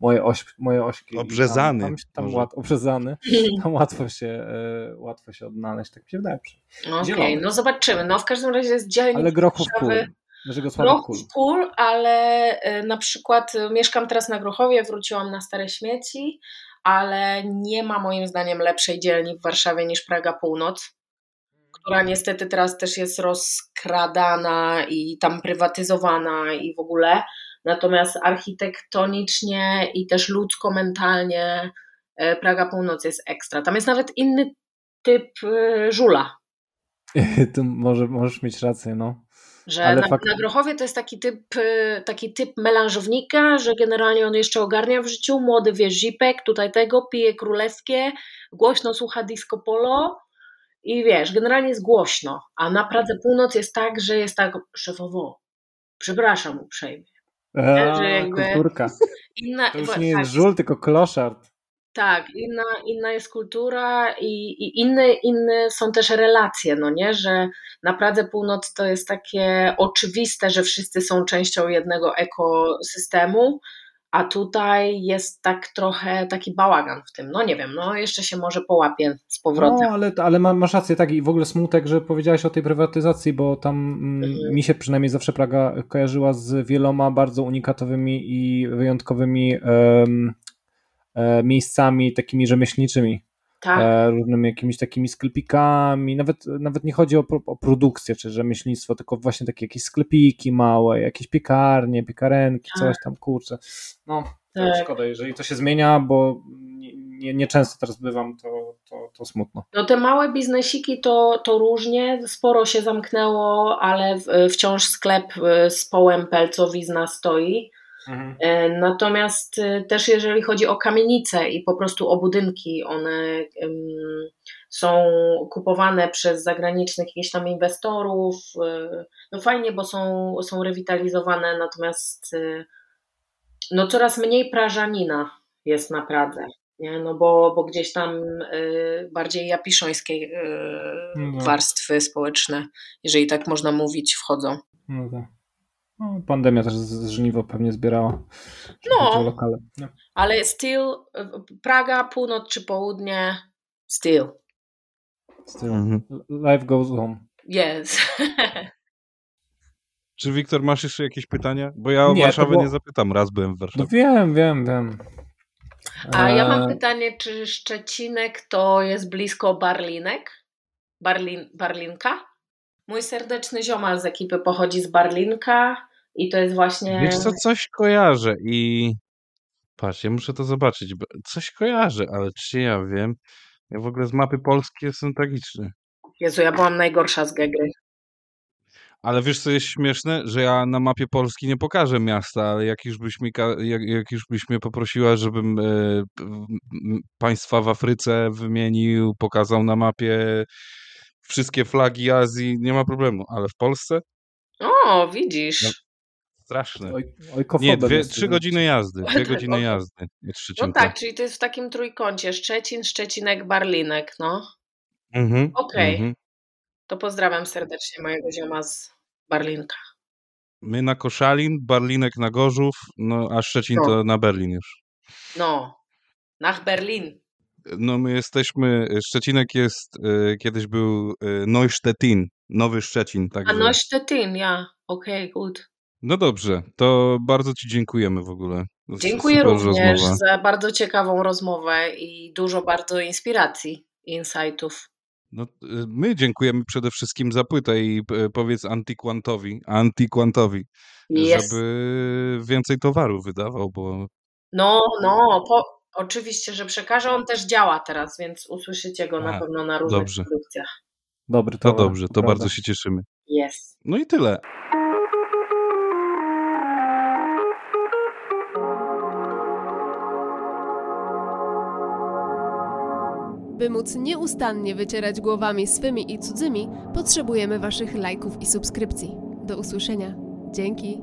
moje, oś, moje ośki. Obrzezany. Tam, tam, tam łat, obrzezany. Tam łatwo się, e, łatwo się odnaleźć, tak mi się wydaje. Okej, okay, no zobaczymy. No w każdym razie jest dzielnik Ale Grochów kul. Ale na przykład mieszkam teraz na Grochowie, wróciłam na Stare Śmieci, ale nie ma moim zdaniem lepszej dzielni w Warszawie niż Praga Północ która niestety teraz też jest rozkradana i tam prywatyzowana i w ogóle. Natomiast architektonicznie i też ludzko-mentalnie e, Praga Północ jest ekstra. Tam jest nawet inny typ e, żula. tu może, możesz mieć rację, no. Że Ale na, fakt... na Grochowie to jest taki typ, e, taki typ melanżownika, że generalnie on jeszcze ogarnia w życiu, młody wie zipek, tutaj tego, pije królewskie, głośno słucha disco polo i wiesz, generalnie jest głośno, a na Pradze Północ jest tak, że jest tak szefowo, przepraszam uprzejmie, a, że jakby Inna, to już nie jest tak, żul, tylko kloszard. Tak, inna, inna jest kultura i, i inne, inne są też relacje, no nie, że na Pradze Północ to jest takie oczywiste, że wszyscy są częścią jednego ekosystemu, a tutaj jest tak trochę taki bałagan w tym. No nie wiem, no jeszcze się może połapie z powrotem. No, ale, ale masz rację, tak i w ogóle smutek, że powiedziałaś o tej prywatyzacji, bo tam mm, mhm. mi się przynajmniej zawsze Praga kojarzyła z wieloma bardzo unikatowymi i wyjątkowymi um, miejscami takimi rzemieślniczymi. Tak. E, różnymi jakimiś takimi sklepikami, nawet, nawet nie chodzi o, o produkcję czy rzemieślnictwo, tylko właśnie takie jakieś sklepiki małe, jakieś piekarnie, piekarenki, tak. coś tam, kurczę. No, tak. szkoda, jeżeli to się zmienia, bo nie, nie często teraz bywam, to, to, to, smutno. No te małe biznesiki to, to różnie, sporo się zamknęło, ale wciąż sklep e, z połem pelcowizna stoi. Mhm. E, natomiast e, też jeżeli chodzi o kamienice i po prostu o budynki, one są kupowane przez zagranicznych jakichś tam inwestorów. E, no fajnie, bo są, są rewitalizowane, natomiast no coraz mniej prażanina jest na Pradze. Nie? No bo, bo gdzieś tam bardziej japiszońskie no tak. warstwy społeczne, jeżeli tak można mówić, wchodzą. No tak. No, pandemia też z żniwo pewnie zbierała. No, lokale. no, ale still Praga, północ czy południe, still. Still. Mhm. Life goes on. Yes. Czy Wiktor, masz jeszcze jakieś pytania? Bo ja o nie, Warszawę było... nie zapytam, raz byłem w Warszawie. No wiem, wiem, wiem. A ja mam e, pytanie, czy Szczecinek to jest blisko Barlinek? Barlin, Barlinka? Mój serdeczny ziomal z ekipy pochodzi z Barlinka i to jest właśnie... Wiesz co, coś kojarzę i... Patrz, ja muszę to zobaczyć. Coś kojarzę, ale czy ja wiem? Ja w ogóle z mapy Polski jestem tragiczny. Jezu, ja byłam najgorsza z Gegry. Ale wiesz, co jest śmieszne? Że ja na mapie Polski nie pokażę miasta, ale jak już byś, mi, jak, jak już byś mnie poprosiła, żebym e, państwa w Afryce wymienił, pokazał na mapie wszystkie flagi Azji, nie ma problemu. Ale w Polsce? O, widzisz. Straszne. Oj, nie, dwie, trzy godziny jazdy. Dwie godziny jazdy. No tak, czyli to jest w takim trójkącie. Szczecin, Szczecinek, Barlinek, no. Mhm, Okej. Okay. Mhm. To pozdrawiam serdecznie mojego zioma z Barlinka. My na Koszalin, Barlinek na Gorzów, no a Szczecin no. to na Berlin już. No, nach Berlin. No my jesteśmy, Szczecinek jest, y, kiedyś był y, Neusztettin, Nowy Szczecin. Także... A Neusztettin, ja, okej, okay, good. No dobrze, to bardzo Ci dziękujemy w ogóle. Dziękuję również rozmowa. za bardzo ciekawą rozmowę i dużo bardzo inspiracji, insightów. No, y, my dziękujemy przede wszystkim za płytę i e, powiedz Antikwantowi, Antikwantowi, yes. żeby więcej towaru wydawał, bo... No, no, po, oczywiście, że przekaże. On też działa teraz, więc usłyszycie go na pewno na różnych dobrze. produkcjach. Dobry to dobrze, to prawda. bardzo się cieszymy. Jest. No i tyle. By móc nieustannie wycierać głowami swymi i cudzymi, potrzebujemy Waszych lajków i subskrypcji. Do usłyszenia. Dzięki.